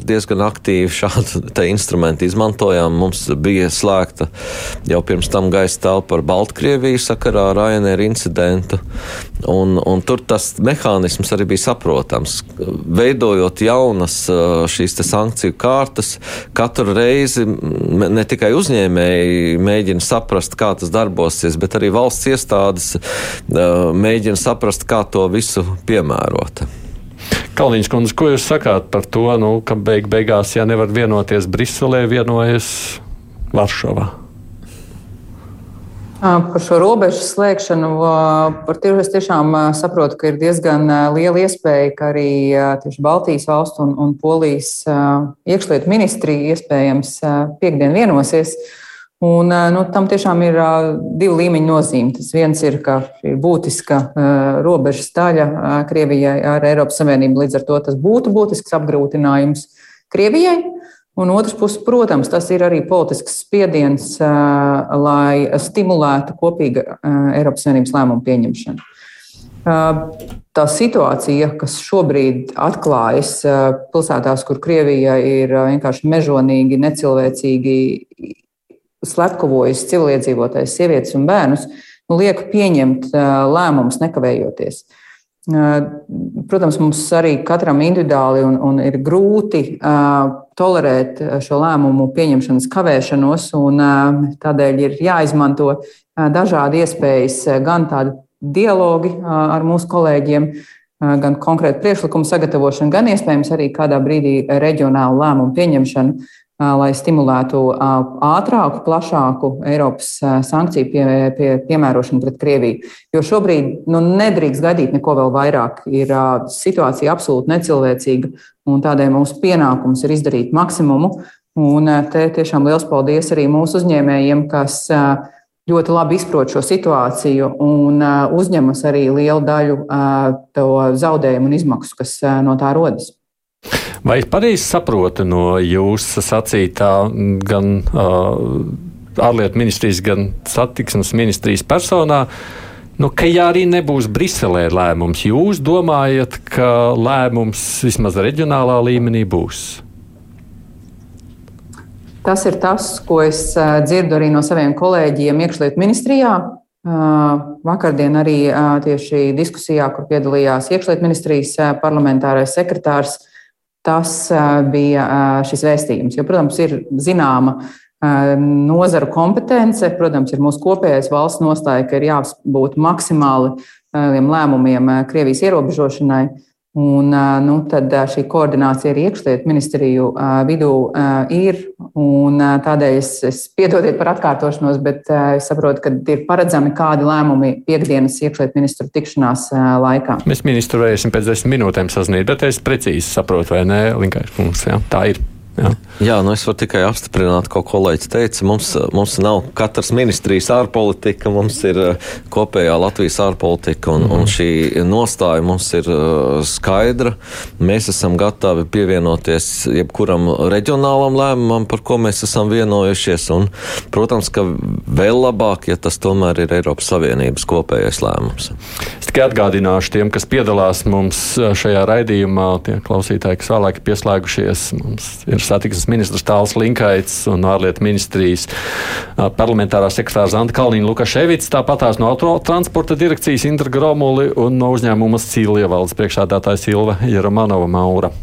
diezgan aktīvi šādu instrumentu izmantojām. Mums bija slēgta jau pirms tam gaisa telpa ar Baltkrieviju sakarā ar Ryanair incidentu. Un, un tur tas mehānisms arī bija saprotams. Veidojot jaunas šīs sankciju kārtas, katru reizi ne tikai uzņēmēji mēģina saprast, kā tas darbosies, bet arī valsts iestādes mēģina saprast, kā to visu piemērot. Kalniņš kundze, ko jūs sakāt par to, nu, ka beig beigās, ja nevar vienoties Briselē, vienojas Varšavā? Par šo robežu slēgšanu par tirgu es tiešām saprotu, ka ir diezgan liela iespēja, ka arī tieši Baltijas valstu un, un Polijas iekšlietu ministrija iespējams piekdien vienosies. Un, nu, tam tiešām ir divi līmeņi nozīme. Tas viens ir, ka ir būtiska robežas daļa Krievijai ar Eiropas Savienību. Līdz ar to tas būtu būtisks apgrūtinājums Krievijai. Un otrs puses, protams, tas ir arī politisks spiediens, lai stimulētu kopīgu Eiropas Savienības lēmumu pieņemšanu. Tā situācija, kas šobrīd atklājas pilsētās, kur Krievija ir vienkārši mežonīgi, necilvēcīgi slepkavojusi civiliedzīvotājs, sievietes un bērnus, nu, liek pieņemt lēmumus nekavējoties. Protams, mums arī katram individuāli un, un ir grūti uh, tolerēt šo lēmumu pieņemšanas kavēšanos, un uh, tādēļ ir jāizmanto uh, dažādi iespējas, gan tādi dialogi ar mūsu kolēģiem, gan konkrēti priekšlikumu sagatavošanu, gan iespējams arī kādā brīdī reģionālu lēmumu pieņemšanu. Lai stimulētu ātrāku, plašāku Eiropas sankciju pie, pie, piemērošanu pret Krieviju. Jo šobrīd nu, nedrīkst gaidīt neko vēl vairāk. Ir situācija absolūti necilvēcīga, un tādēļ mūsu pienākums ir izdarīt maksimumu. Un te tiešām liels paldies arī mūsu uzņēmējiem, kas ļoti labi izprot šo situāciju un uzņemas arī lielu daļu to zaudējumu un izmaksu, kas no tā rodas. Vai es pareizi saprotu no jūsu sacītā gan uh, ārlietu ministrijas, gan satiksmes ministrijas personā? Nu, ka ja arī nebūs Briselē lēmums, jūs domājat, ka lēmums vismaz reģionālā līmenī būs? Tas ir tas, ko es dzirdu arī no saviem kolēģiem iekšlietu ministrijā. Vakardien arī tieši diskusijā, kur piedalījās iekšlietu ministrijas parlamentārais sekretārs, Tas bija šis vēstījums. Jo, protams, ir zināma nozaru kompetence, protams, ir mūsu kopējais valsts nostāja, ka ir jābūt maksimāli lēmumiem Krievijas ierobežošanai. Un, nu, tad šī koordinācija arī iekšlietu ministriju vidū ir. Tādēļ es, es piedodiet par atkārtošanos, bet es saprotu, ka ir paredzami kādi lēmumi piekdienas iekšlietu ministru tikšanās laikā. Mēs ministru varēsim pēc desmit minūtēm sazināties, bet es precīzi saprotu, vai nē, Linkais kungs. Jā, tā ir. Jā. Jā, nu es varu tikai apstiprināt, ko kolēģis teica. Mums, mums nav katras ministrijas ārpolitika, mums ir uh, kopējā Latvijas ārpolitika, un, mm. un šī nostāja mums ir uh, skaidra. Mēs esam gatavi pievienoties jebkuram reģionālam lēmumam, par ko mēs esam vienojušies, un, protams, ka vēl labāk, ja tas tomēr ir Eiropas Savienības kopējais lēmums. Es tikai atgādināšu tiem, kas piedalās mums uh, šajā raidījumā, tie klausītāji, kas vēlāk ir pieslēgušies. Mums ir ir satiksmes ministrs Tāls Linkaits un ārlietu ministrijas parlamentārā sekretāra Zanta Kalniņa Lukaševits, tāpat tās no autotransporta direkcijas Indra Gromuli un no uzņēmuma Cīlija valdes priekšādātāja Silva Jeromanova Maura.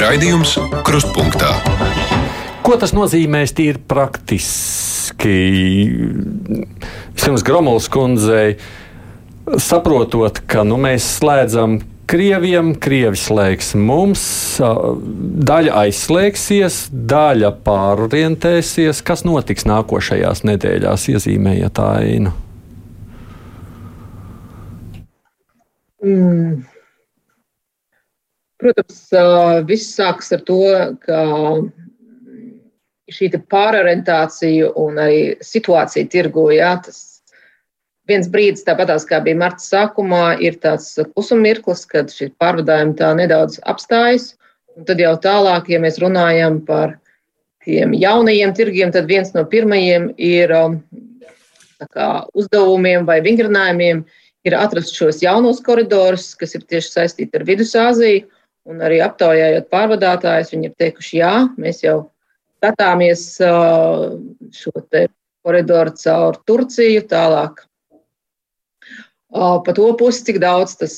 Raidījums Krustpunktā. Ko tas nozīmēs tīri praktiski? Pirms Gromovas kundzei saprotot, ka nu, mēs slēdzam Krieviem, Krievi slēgs mums, daļa aizslēgsies, daļa pārorientēsies. Kas notiks nākošajās nedēļās, iezīmējiet ainu? Mm. Protams, viss sāks ar to, ka šī pārorientācija un arī situācija tirgo, jā, tas viens brīdis, tāpatās kā bija marta sākumā, ir tāds klusummirklis, kad šī pārvadājuma tā nedaudz apstājas. Un tad jau tālāk, ja mēs runājam par tiem jaunajiem tirgiem, tad viens no pirmajiem ir um, kā, uzdevumiem vai vingrinājumiem ir atrast šos jaunos koridorus, kas ir tieši saistīti ar Vidusāziju. Un arī aptaujājot pārvadātājus, viņi ir teikuši, jā, mēs jau skatāmies uh, šo koridoru caur Turciju, tālāk Pa to pusi, cik daudz tas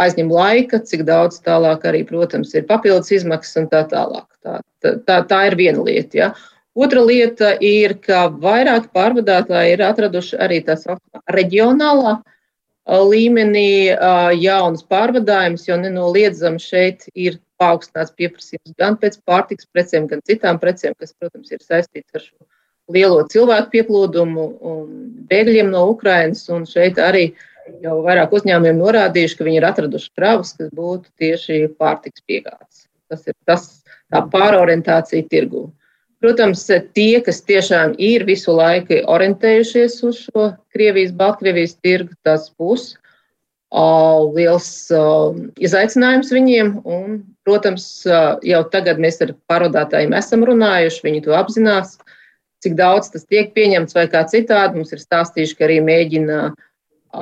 aizņem laika, cik daudz tālāk arī, protams, ir papildus izmaksas un tā tālāk. Tā, tā, tā ir viena lieta. Ja. Otra lieta ir, ka vairāki pārvadātāji ir atraduši arī tā saucamā reģionālā līmenī jaunas pārvadājumus, jo nenoliedzami šeit ir paaugstināts pieprasījums gan pēc pārtiks precēm, gan citām precēm, kas, protams, ir saistīts ar šo lielo cilvēku pieplūdumu un bēgļiem no Ukrainas. Un šeit arī uh, jau vairāk uzņēmumiem norādījuši, ka viņi ir atraduši kravas, kas būtu tieši pārtiks piegādes. Tas ir tas, tā pārorientācija tirgū. Protams, tie, kas tiešām ir visu laiku orientējušies uz šo Krievijas, Baltkrievijas tirgu, tas būs liels izaicinājums viņiem. Un, protams, jau tagad mēs ar pārvadātājiem esam runājuši, viņi to apzinās, cik daudz tas tiek pieņemts vai kā citādi. Mums ir stāstījuši, ka arī mēģina uh,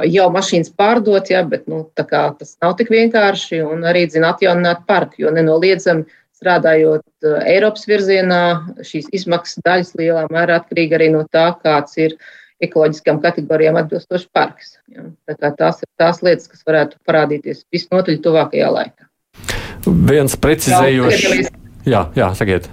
jau mašīnas pārdot, ja, bet nu, tas nav tik vienkārši. Un arī dzina atjaunināt parku, jo nenoliedzami strādājot Eiropas virzienā, šīs izmaksas daļas lielā mērā atkarīga arī no tā, kāds ir ekoloģiskām kategorijām atbilstošs parks. Ja. Tā tās ir tās lietas, kas varētu parādīties visnotaļ tuvākajā laikā. Viens precizējošs. Jā, jā sakiet.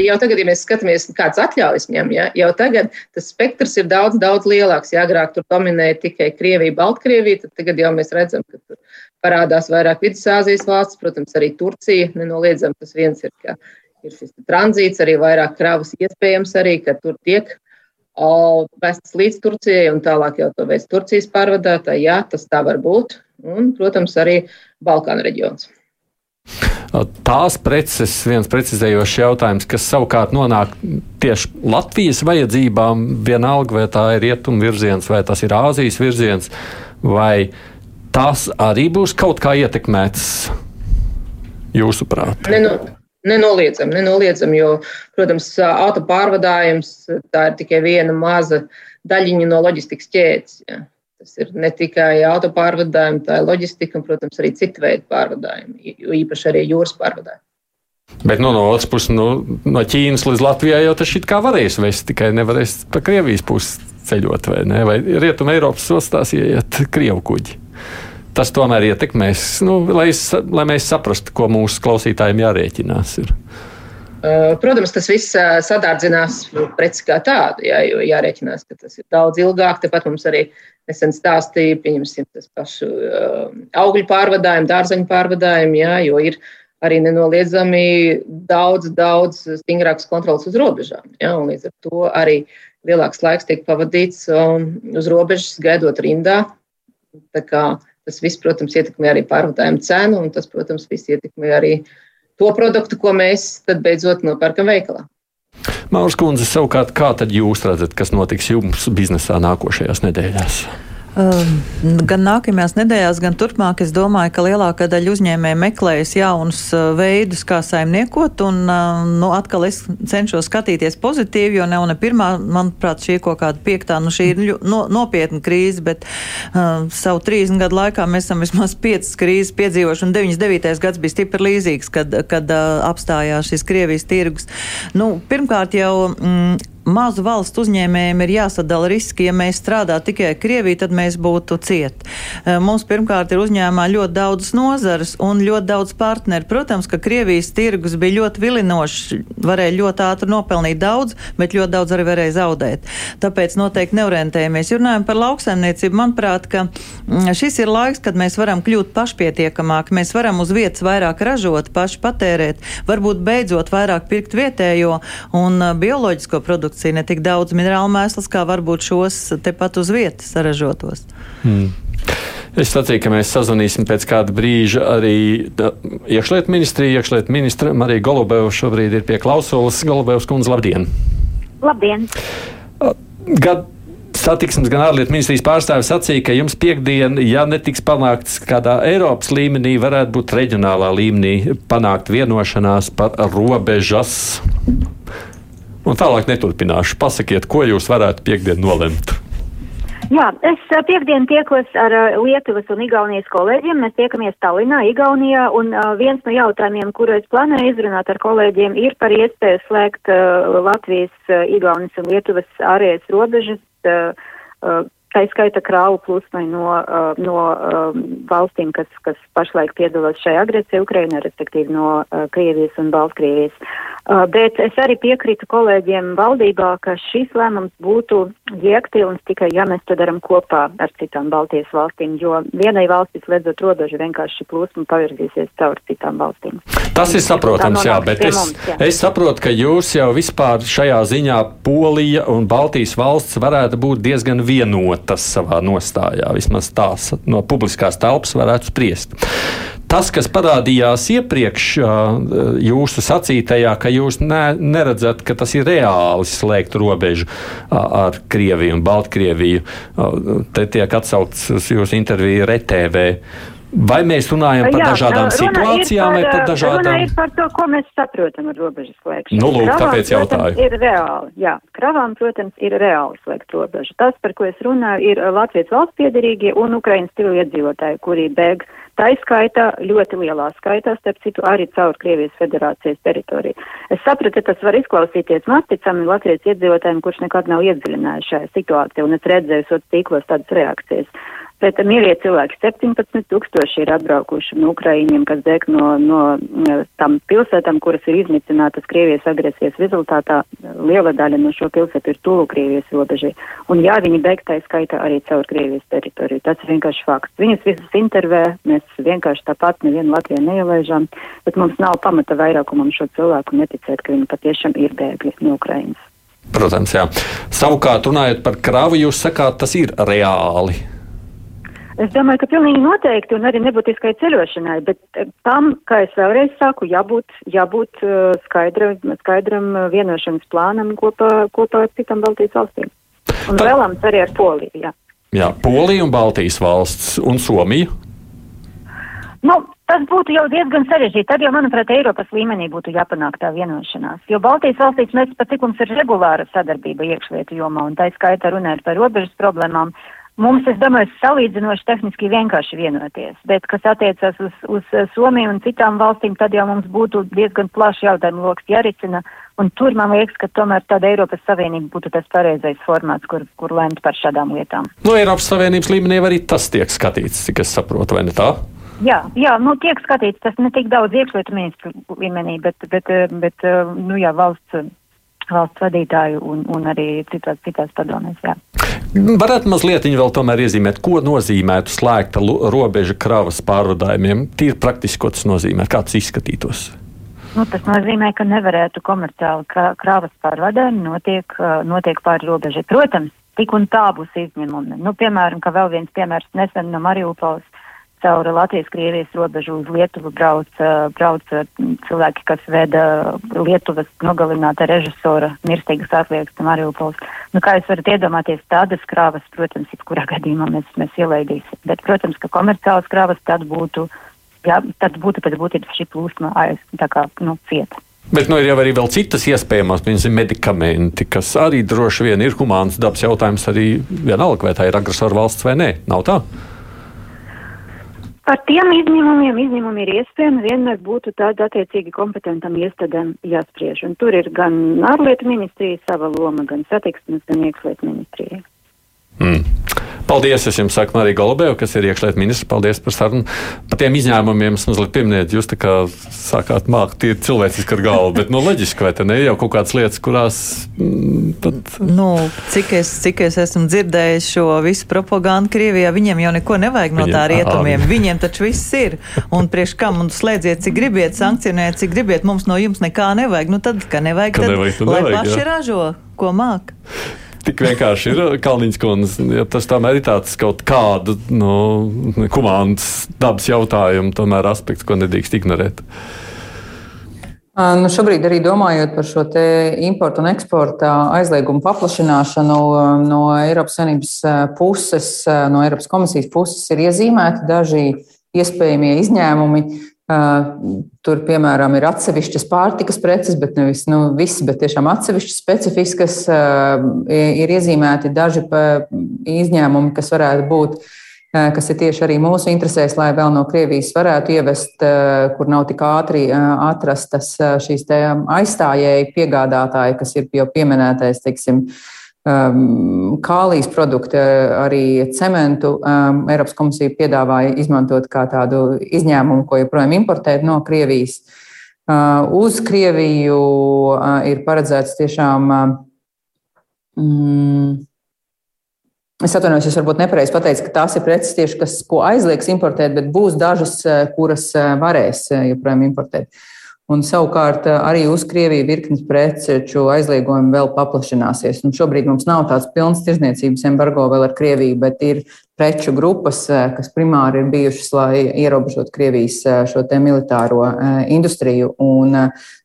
Jau tagad, ja mēs skatāmies, kādas atļaujas ņem, ja, jau tagad tas spektrs ir daudz, daudz lielāks. Ja agrāk tur dominēja tikai Krievija, Baltkrievija, tad tagad jau mēs redzam, ka tur parādās vairāk Vidusāzijas valsts, protams, arī Turcija. Nenoliedzam, tas viens ir, ka ir šis tranzīts, arī vairāk kravas iespējams arī, ka tur tiek vestas līdz Turcijai un tālāk jau to veids Turcijas pārvadātāji. Jā, tas tā var būt. Un, protams, arī Balkānu reģions. Tās preces, viens precizējošs jautājums, kas savukārt nonāk tieši Latvijas vajadzībām, vienalga vai tā ir rietumu virziens, vai tas ir Āzijas virziens, vai tas arī būs kaut kā ietekmēts jūsuprāt? Nenu, nenoliedzam, nenoliedzam, jo, protams, auto pārvadājums tā ir tikai viena maza daļiņa no loģistikas ķēdes. Ja. Tas ir ne tikai autopārvadājumi, tā ir loģistika un, protams, arī citu veidu pārvadājumi, jo īpaši arī jūras pārvadājumi. Bet nu, no otras puses, nu, no Ķīnas līdz Latvijai jau tas šit kā varēs vest, tikai nevarēs pa Krievijas pusi ceļot, vai ne? Vai Rietuma Eiropas ostās ieiet Krievu kuģi. Tas tomēr ietekmēs, nu, lai, lai mēs saprastu, ko mūsu klausītājiem jārēķinās. Ir. Protams, tas viss sadārdzinās preci kā tādu, jā, jo jārēķinās, ka tas ir daudz ilgāk. Tepat mums arī nesen stāstīja, pieņemsim, tas pašu augļu pārvadājumu, dārzeņu pārvadājumu, jā, jo ir arī nenoliedzami daudz, daudz stingrākas kontrolas uz robežām. Jā, līdz ar to arī lielāks laiks tiek pavadīts uz robežas, gaidot rindā. Tas viss, protams, ietekmē arī pārvadājumu cenu, un tas, protams, viss ietekmē arī uh, to produktu, ko mēs tad beidzot nopērkam veikalā. Maurs Kundze, savukārt, kā tad jūs redzat, kas notiks jums biznesā nākošajās nedēļās? Ehm, gan nākamajās nedēļās, gan turpmāk es domāju, ka lielākā daļa uzņēmēju meklēs jaunus eh, veidus, kā saimniekot. Un, eh, nu, atkal es cenšos skatīties pozitīvi, jo nav ne pirmā, manuprāt, šī kaut kāda piektā, nu šī ir no, nopietna krīze, bet uh, savu 30 gadu laikā mēs esam vismaz 5 krīzes piedzīvojuši, un 99. gads bija stipri līdzīgs, kad, kad uh, apstājās šis Krievijas tirgus. Nu, pirmkārt jau. Mm, mazu valstu uzņēmējiem ir jāsadala riski. Ja mēs strādātu tikai Krievijā, tad mēs būtu cieti. E, mums pirmkārt ir uzņēmumā ļoti daudz nozares un ļoti daudz partneri. Protams, ka Krievijas tirgus bija ļoti vilinošs, varēja ļoti ātri nopelnīt daudz, bet ļoti daudz arī varēja zaudēt. Tāpēc noteikti neorientējamies. Ja runājam par lauksaimniecību, manuprāt, ka mm, šis ir laiks, kad mēs varam kļūt pašpietiekamāki. Mēs varam uz vietas vairāk ražot, paši patērēt, varbūt beidzot vairāk pirkt vietējo un e, bioloģisko produktu produkcija, ne tik daudz minerālu mēslus, kā varbūt šos tepat uz vietas saražotos. Hmm. Es sacīju, ka mēs sazvanīsim pēc kāda brīža arī iekšlietu ministriju. Iekšlietu ministra Marija Golubeva šobrīd ir pie klausulas. Golubevas kundze, labdien! Labdien! Gad satiksmes, gan ārlietu ministrijas pārstāvis sacīja, ka jums piekdiena, ja netiks panākts kādā Eiropas līmenī, varētu būt reģionālā līmenī panākt vienošanās par robežas Un tālāk neturpināšu. Pasakiet, ko jūs varētu piekdien nolemt. Jā, es piekdien tiekos ar Lietuvas un Igaunijas kolēģiem. Mēs tiekamies Tallinā, Igaunijā, un viens no jautājumiem, kuru es plānoju izrunāt ar kolēģiem, ir par iespēju slēgt Latvijas, Igaunijas un Lietuvas ārējas robežas Tā skaita krāvu plūsmai no, uh, no um, valstīm, kas, kas pašlaik piedalās šajā agresijā Ukrainā, respektīvi no uh, Krievijas un Baltkrievijas. Uh, bet es arī piekrītu kolēģiem valdībā, ka šis lēmums būtu jēgpilns tikai, ja mēs to darām kopā ar citām Baltijas valstīm, jo vienai valstis slēdzot robežu vienkārši plūsma pavirzīsies caur citām valstīm. Tas ir saprotams, jā, bet es, mums, jā. es saprotu, ka jūs jau vispār šajā ziņā Polija un Baltijas valsts varētu būt diezgan vienot tas savā nostājā. Vismaz tās no publiskās telpas varētu spriest. Tas, kas parādījās iepriekš jūsu sacītajā, ka jūs ne, neredzat, ka tas ir reāli slēgt robežu ar Krieviju un Baltkrieviju, te tiek atsaukts uz jūsu interviju RTV. Vai mēs runājam par Jā, dažādām situācijām par, vai par dažādām? Runa ir par to, ko mēs saprotam ar robežu slēgšanu. Nu, lūk, kravām, tāpēc jautāju. Protams, ir reāli, jā, kravām, protams, ir reāli slēgt robežu. Tas, par ko es runāju, ir Latvijas valsts piedarīgie un Ukrainas civili iedzīvotāji, kuri bēg tā izskaitā ļoti lielā skaitā, starp citu, arī caur Krievijas federācijas teritoriju. Es sapratu, ka tas var izklausīties masticami Latvijas iedzīvotājiem, kurš nekad nav iedziļinājuši šajā situācijā, un es redzēju sociālos tīklos tādas reakcijas. Bet mīļie cilvēki, 17 tūkstoši ir atbraukuši no Ukraiņiem, kas dēk no, no tam pilsētām, kuras ir iznīcinātas Krievijas agresijas rezultātā. Liela daļa no šo pilsētu ir tuvu Krievijas robežai. Un jā, viņi beigtai skaita arī caur Krievijas teritoriju. Tas ir vienkārši fakts. Viņus visus intervē, mēs vienkārši tāpat nevienu Latviju neielaižam, bet mums nav pamata vairākumam šo cilvēku neticēt, ka viņi patiešām ir bēgļi no Ukrainas. Protams, jā. Savukārt, runājot par kravu, jūs sakāt, tas ir reāli. Es domāju, ka pilnīgi noteikti un arī nebūtiskai ceļošanai, bet eh, tam, kā es vēlreiz saku, jābūt, jābūt uh, skaidra, skaidram uh, vienošanas plānam kopā, kopā ar citām Baltijas valstīm. Un Tā... vēlams arī ar Poliju, jā. Jā, Polija un Baltijas valsts un Somija. Nu, tas būtu jau diezgan sarežģīti. Tad jau, manuprāt, Eiropas līmenī būtu jāpanāk tā vienošanās. Jo Baltijas valstīs mēs pat cik mums ir regulāra sadarbība iekšlietu jomā, un tā skaita runājot par robežas problēmām, Mums, es domāju, salīdzinoši tehniski vienkārši vienoties, bet kas attiecas uz, uz Somiju un citām valstīm, tad jau mums būtu diezgan plašs jautājumu lokus jārisina, un tur man liekas, ka tomēr tāda Eiropas Savienība būtu tas pareizais formāts, kur, kur lemt par šādām lietām. No nu, Eiropas Savienības līmenī arī tas tiek skatīts, cik es saprotu, vai ne tā? Jā, jā, nu tiek skatīts tas ne tik daudz iekšlietu ministru līmenī, bet, bet, bet nu jā, valsts, valsts vadītāju un, un arī citās, citās padomēs, jā. Varētu mazliet vēl tomēr iezīmēt, ko nozīmētu slēgta robeža kravas pārvadājumiem. Tīri praktiski, ko tas nozīmē, kā tas izskatītos. Nu, tas nozīmē, ka nevarētu komerciāli kravas pārvadājumi notiek, notiek pāri robežai. Protams, tik un tā būs izņēmumi. Nu, piemēram, kā vēl viens piemērs nesen no Mariupols caur Latvijas-Krievijas robežu uz Lietuvu brauc, brauc cilvēki, kas veda Lietuvas nogalināta režisora mirstīgas atliekas Mariupols. Nu, kā jūs varat iedomāties, tādas krāvas, protams, jebkurā gadījumā mēs, mēs ielaidīsim. Bet, protams, ka komerciālas krāvas tad būtu, jā, tad būtu pēc būtības šī plūsma aiz, tā kā, nu, cieta. Bet nu, ir jau arī citas iespējamas medikamenti, kas arī droši vien ir humāns dabas jautājums, arī vienalga, vai tā ir agresora valsts vai nē. Nav tā? Par tiem izņēmumiem izņēmumi ir iespējami, vienmēr būtu tāda attiecīgi kompetentam iestādēm jāspriež. Un tur ir gan ārlietu ministrija sava loma, gan satiksmes, gan iekšlietu ministrija. Mm. Paldies, es jums saku, Marija Golubēva, kas ir iekšlietu ministrs. Paldies par sarunu. Par tiem izņēmumiem es mazliet pieminēju, jūs tā kā sākāt mākt, tie ir cilvēciski ar galvu, bet no nu, leģiski vai te ne jau kaut kādas lietas, kurās. Mm, tad... Nu, cik, es, cik es esmu dzirdējis šo visu propagandu Krievijā, viņiem jau neko nevajag no tā rietumiem. Ā, viņiem taču viss ir. Un priekš kam un slēdziet, cik gribiet, sankcionēt, cik gribiet, mums no jums nekā nevajag. Nu tad, ka nevajag, tad, nevajag, tad lai nevajag, paši jā. ražo, ko māk tik vienkārši ir Kalniņš kundze. Ja tas tomēr ir tāds kaut kāda nu, komandas dabas jautājuma, tomēr aspekts, ko nedrīkst ignorēt. Nu, šobrīd arī domājot par šo importu un eksporta aizliegumu paplašināšanu no Eiropas Savienības puses, no Eiropas komisijas puses ir iezīmēti daži iespējamie izņēmumi. Tur, piemēram, ir atsevišķas pārtikas preces, bet nevis nu, visas, bet tiešām atsevišķas specifiskas. Ir iezīmēti daži izņēmumi, kas varētu būt, kas ir tieši arī mūsu interesēs, lai vēl no Krievijas varētu ievest, kur nav tik ātri atrastas šīs aizstājēji piegādātāji, kas ir jau pieminētais, teiksim, Um, kālijas produkti, arī cementu um, Eiropas komisija piedāvāja izmantot kā tādu izņēmumu, ko joprojām importēt no Krievijas. Uh, uz Krieviju uh, ir paredzēts tiešām. Mm, Es atvainojos, es varbūt nepareizi pateicu, ka tās ir preces tieši, kas, ko aizliegs importēt, bet būs dažas, kuras varēs joprojām importēt. Uh, Un savukārt eh, arī uz Krieviju virknes preču aizliegumi vēl paplašināsies. Un šobrīd mums nav tāds pilns tirzniecības embargo vēl ar Krieviju, bet ir preču grupas, eh, kas primāri ir bijušas, lai ierobežotu Krievijas eh, šo te militāro industriju un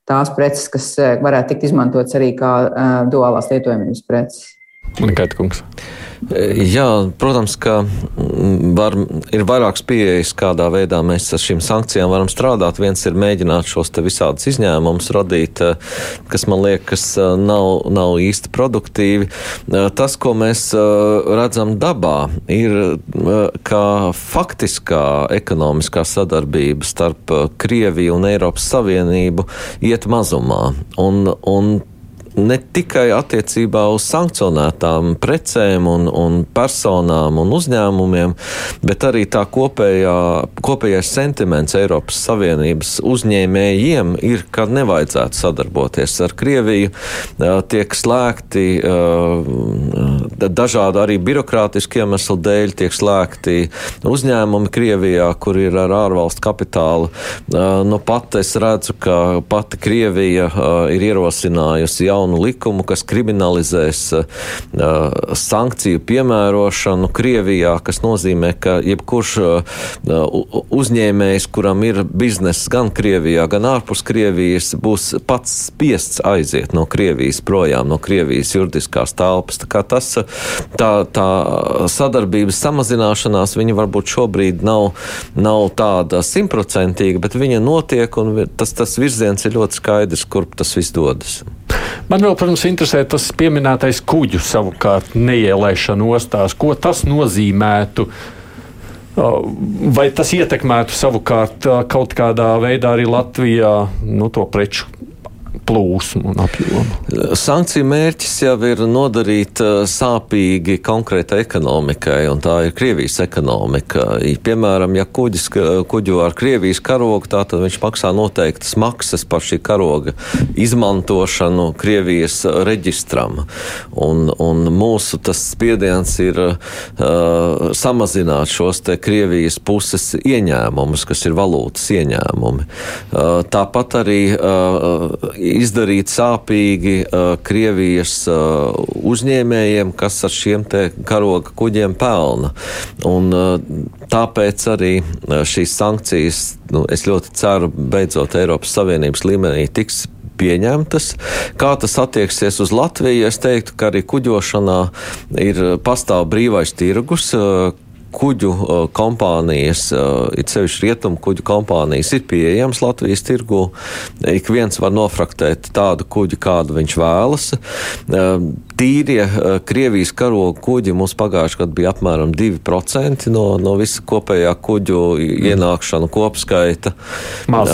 tās preces, kas varētu tikt izmantotas arī kā duālās lietojamības preces. Nekāda kungs. Jā, protams, ka mm, var, ir vairākas pieejas, kādā veidā mēs ar šīm sankcijām varam strādāt. Viens ir mēģināt šos visādus izņēmumus radīt, eh, kas man liekas eh, nav, nav īsti produktīvi. Tas, ko mēs redzam dabā, ir, ka faktiskā ekonomiskā sadarbība starp Krieviju un Eiropas Savienību iet mazumā. Un, un ne tikai attiecībā uz sankcionētām precēm un, un personām un uzņēmumiem, bet arī tā kopējā, kopējais sentiments Eiropas Savienības uzņēmējiem ir, ka nevajadzētu sadarboties ar Krieviju. Tiek slēgti dažādi arī birokrātiski iemesli dēļ, tiek slēgti uzņēmumi Krievijā, kur ir ar ārvalstu kapitālu. Nu, pat es redzu, ka pati Krievija ir ierosinājusi jaunu likumu, kas kriminalizēs sankciju piemērošanu Krievijā, kas nozīmē, ka jebkurš uzņēmējs, kuram ir bizness gan Krievijā, gan ārpus Krievijas, būs pats spiests aiziet no Krievijas projām, no Krievijas juridiskās telpas. Tā, tas, tā, tā sadarbības samazināšanās, viņa varbūt šobrīd nav, nav tāda simtprocentīga, bet viņa notiek un tas, tas virziens ir ļoti skaidrs, kurp tas viss dodas. Man vēl, protams, interesē tas pieminētais kuģu savukārt neielaišana ostās. Ko tas nozīmētu? Vai tas ietekmētu savukārt kaut kādā veidā arī Latvijā nu, to preču plūsmu un apjomu. Sankciju mērķis jau ir nodarīt uh, sāpīgi konkrētai ekonomikai, un tā ir Krievijas ekonomika. Piemēram, ja kuģis kuģo ar Krievijas karogu, tad viņš maksā noteiktas maksas par šī karoga izmantošanu Krievijas reģistram. Un, un mūsu spiediens ir uh, samazināt šos Krievijas puses ieņēmumus, kas ir valūtas ieņēmumi. Uh, tāpat arī uh, izdarīt sāpīgi uh, Krievijas uh, uzņēmējiem, kas ar šiem karoga kuģiem pelna. Un, uh, tāpēc arī uh, šīs sankcijas, nu, es ļoti ceru, beidzot Eiropas Savienības līmenī tiks pieņemtas. Kā tas attieksies uz Latviju? Es teiktu, ka arī kuģošanā ir pastāv brīvais tirgus, uh, kuģu kompānijas, it sevišķi rietumu kuģu kompānijas, ir pieejams Latvijas tirgu. Ik viens var nofraktēt tādu kuģi, kādu viņš vēlas. Tīrie Krievijas karoga kuģi mums pagājušajā gadā bija apmēram 2% no, no visa kopējā kuģu ienākšanu kopskaita. Maz.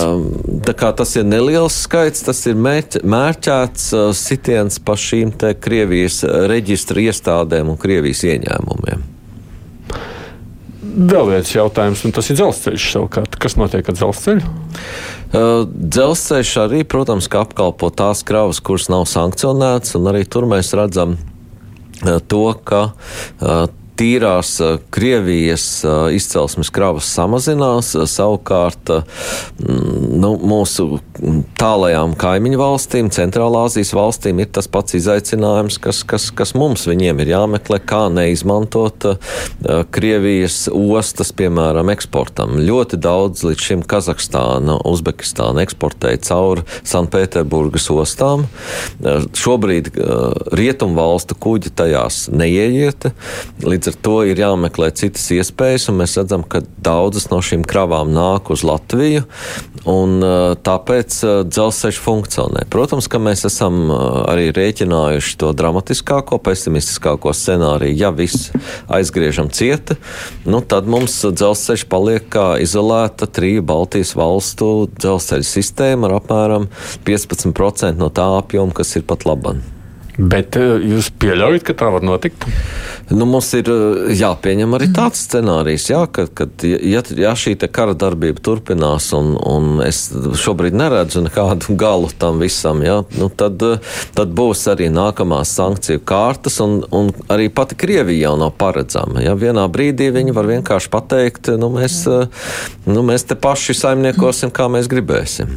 Tā kā tas ir neliels skaits, tas ir mērķēts sitiens pa šīm te Krievijas reģistra iestādēm un Krievijas ieņēmumiem. Vēl viens jautājums, un tas ir dzelzceļš savukārt. Kas notiek ar dzelzceļu? Dzelzceļš arī, protams, apkalpo tās kravas, kuras nav sankcionētas, un arī tur mēs redzam to, ka tīrās Krievijas izcelsmes kravas samazinās, savukārt nu, mūsu tālajām kaimiņu valstīm, Centrālā Azijas valstīm ir tas pats izaicinājums, kas, kas, kas mums viņiem ir jāmeklē, kā neizmantot Krievijas ostas, piemēram, eksportam. Ļoti daudz līdz šim Kazahstāna, Uzbekistāna eksportēja cauri Sanktpēterburgas ostām. Šobrīd rietumvalstu kuģi tajās neieieta. Līdz Līdz ar to ir jāmeklē citas iespējas, un mēs redzam, ka daudzas no šīm kravām nāk uz Latviju, un tāpēc dzelzceļš funkcionē. Protams, ka mēs esam arī rēķinājuši to dramatiskāko, pesimistiskāko scenāriju. Ja viss aizgriežam cieta, nu, tad mums dzelzceļš paliek kā izolēta triju Baltijas valstu dzelzceļa sistēma ar apmēram 15% no tā apjoma, kas ir pat labāk. Bet jūs pieļaujat, ka tā var notikt? Nu, mums ir eh, jāpieņem arī tāds scenārijs, jā, ka, kad, ja, ja šī kara darbība turpinās, un, un es šobrīd neredzu nekādu galu tam visam, jā, nu, tad, eh, tad būs arī nākamās sankciju kārtas, un, un arī pati Krievija jau nav paredzama. Ja? Vienā brīdī viņi var vienkārši pateikt, nu, mēs, nu, mēs te paši saimniekosim, kā mēs gribēsim.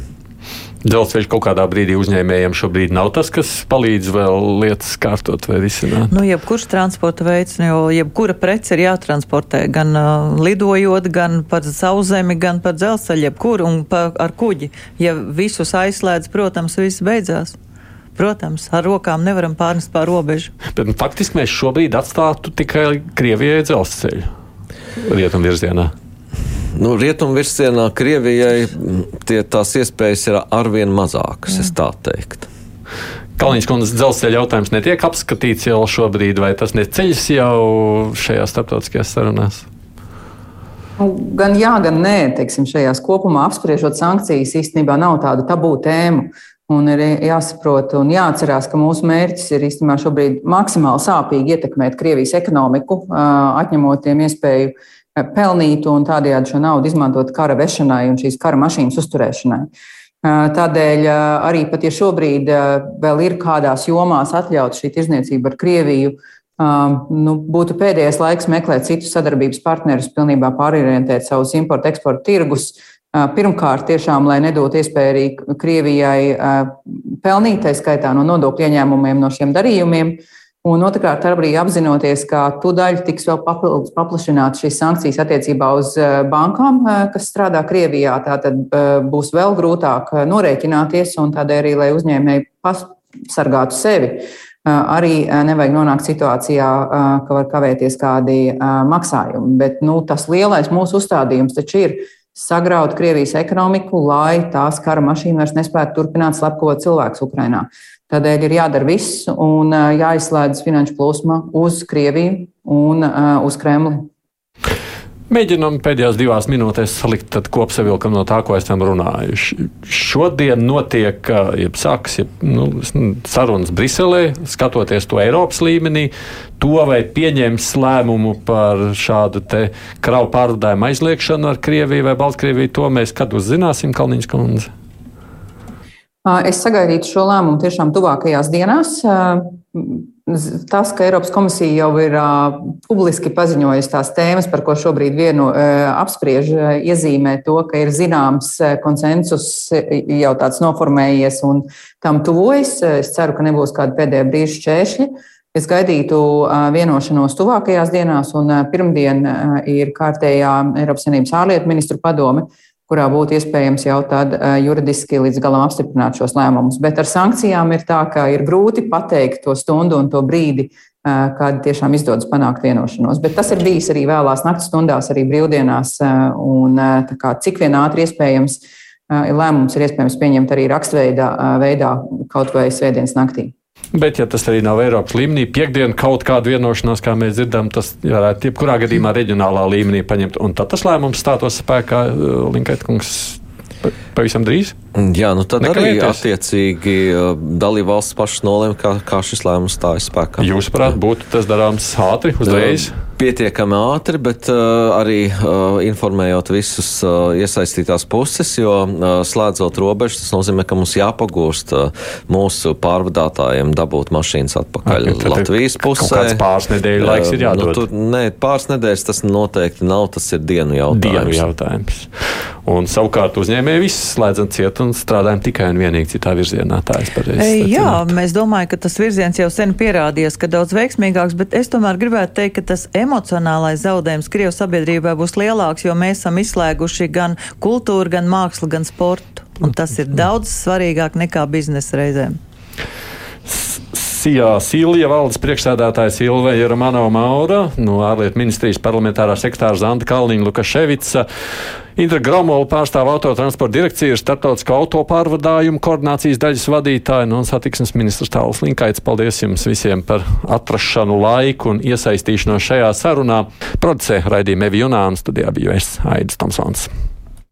Dzelzceļš kaut kādā brīdī uzņēmējiem šobrīd nav tas, kas palīdz vēl lietas kārtot vai risināt. Nu, jebkurš transporta veids, jo jebkura prece ir jātransportē gan uh, lidojot, gan pa sauszemi, gan pa dzelzceļu, jebkuru un pa, ar kuģi. Ja visus aizslēdz, protams, viss beidzās. Protams, ar rokām nevaram pārnest pār robežu. Bet, nu, faktiski mēs šobrīd atstātu tikai Krievijai dzelzceļu rietumvirzienā nu, rietumu virzienā Krievijai tie, tās iespējas ir arvien mazākas, Jā. es tā teiktu. Kalniņš kundzes dzelzceļa jautājums netiek apskatīts jau šobrīd, vai tas neceļas jau šajās starptautiskajās sarunās? Nu, gan jā, gan nē. Teiksim, šajās kopumā apspriežot sankcijas īstenībā nav tādu tabū tēmu. Un ir jāsaprot un jāatcerās, ka mūsu mērķis ir īstenībā šobrīd maksimāli sāpīgi ietekmēt Krievijas ekonomiku, atņemot tiem iespēju pelnīt un tādējādi šo naudu izmantot kara vešanai un šīs kara mašīnas uzturēšanai. Tādēļ arī pat ja šobrīd vēl ir kādās jomās atļauts šī tirzniecība ar Krieviju, nu, būtu pēdējais laiks meklēt citus sadarbības partnerus, pilnībā pārorientēt savus importu, eksporta tirgus, Pirmkārt, tiešām, lai nedotu iespēju arī Krievijai pelnīt, tā skaitā no nodokļu ieņēmumiem no šiem darījumiem. Un otrkārt, arī apzinoties, ka tūdaļ tiks vēl paplašināts šīs sankcijas attiecībā uz bankām, kas strādā Krievijā, tā tad būs vēl grūtāk norēķināties un tādēļ arī, lai uzņēmēji pasargātu sevi. Arī nevajag nonākt situācijā, ka var kavēties kādi maksājumi. Bet nu, tas lielais mūsu uzstādījums taču ir sagraut Krievijas ekonomiku, lai tās kara mašīna vairs nespētu turpināt slepkavot cilvēkus Ukrainā. Tādēļ ir jādara viss un jāizslēdz finanšu plūsma uz Krieviju un uz Kremli. Mēģinām pēdējās divās minūtēs salikt kopsavilkumu no tā, ko esam runājuši. Šodien notiek jeb sāks, jeb, nu, sarunas Briselē, skatoties to Eiropas līmenī. To vai pieņems lēmumu par šādu kravu pārvadājumu aizliekšanu ar Krieviju vai Baltkrieviju, to mēs kad uzzināsim, Kalniņš kundze. Es sagaidītu šo lēmumu tiešām tuvākajās dienās. Tas, ka Eiropas komisija jau ir publiski paziņojusi tās tēmas, par ko šobrīd vienu apspriež, iezīmē to, ka ir zināms konsensus jau tāds noformējies un tam tuvojas. Es ceru, ka nebūs kāda pēdējā brīža šķēršļi. Es gaidītu vienošanos tuvākajās dienās, un pirmdien ir kārtējā Eiropas Savienības ārlietu ministru padome kurā būtu iespējams jau tad juridiski līdz galam apstiprināt šos lēmumus. Bet ar sankcijām ir tā, ka ir grūti pateikt to stundu un to brīdi, kad tiešām izdodas panākt vienošanos. Bet tas ir bijis arī vēlās naktas stundās, arī brīvdienās, un kā, cik vien ātri iespējams lēmums ir iespējams pieņemt arī rakstveidā veidā kaut vai svētdienas naktī. Bet, ja tas arī nav Eiropas līmenī, piekdiena kaut kāda vienošanās, kā mēs dzirdam, tas varētu jebkurā gadījumā reģionālā līmenī paņemt. Un tad tas lēmums stātos spēkā Linkaitkungs pavisam drīz. Jā, nu tad Nekavēties. arī attiecīgi dalībvalsts pašas nolēma, kā, kā šis lēmums stājas spēkā. Jūsuprāt, būtu tas darāms ātri, uzreiz? Pietiekami ātri, bet uh, arī uh, informējot visus uh, iesaistītās puses, jo uh, slēdzot robežas, tas nozīmē, ka mums jāpagūst uh, mūsu pārvadātājiem dabūt mašīnas atpakaļ okay, Latvijas pusē. Kāds pāris nedēļu laiks ir jādod? Nu, tur, nē, pāris nedēļas tas noteikti nav, tas ir dienu jautājums. Dienu jautājums. Un savukārt uzņēmēji viss slēdzam ciet un strādājam tikai un vienīgi citā virzienā. Tā es pareizi. Jā, mēs domājam, ka tas virziens jau sen pierādījies, ka daudz veiksmīgāks, bet es tomēr gribētu teikt, ka tas emocionālais zaudējums Krievijas sabiedrībā būs lielāks, jo mēs esam izslēguši gan kultūru, gan mākslu, gan sportu. Un tas ir daudz svarīgāk nekā biznesa reizēm. Sijā Silja valdes priekšsēdētāja Silveja Romanova Maura, no ārlietu ministrijas parlamentārā sektāra Zanta Kalniņa Lukaševica. Indra Gramola pārstāv autotransporta direkciju, ir starptautiskā autopārvadājumu koordinācijas daļas vadītāja un satiksmes ministrs Tāls Linkaits. Paldies jums visiem par atrašanu laiku un iesaistīšanos šajā sarunā. Producē raidījuma Evi Junāna studijā biju es Aidis Tomsons.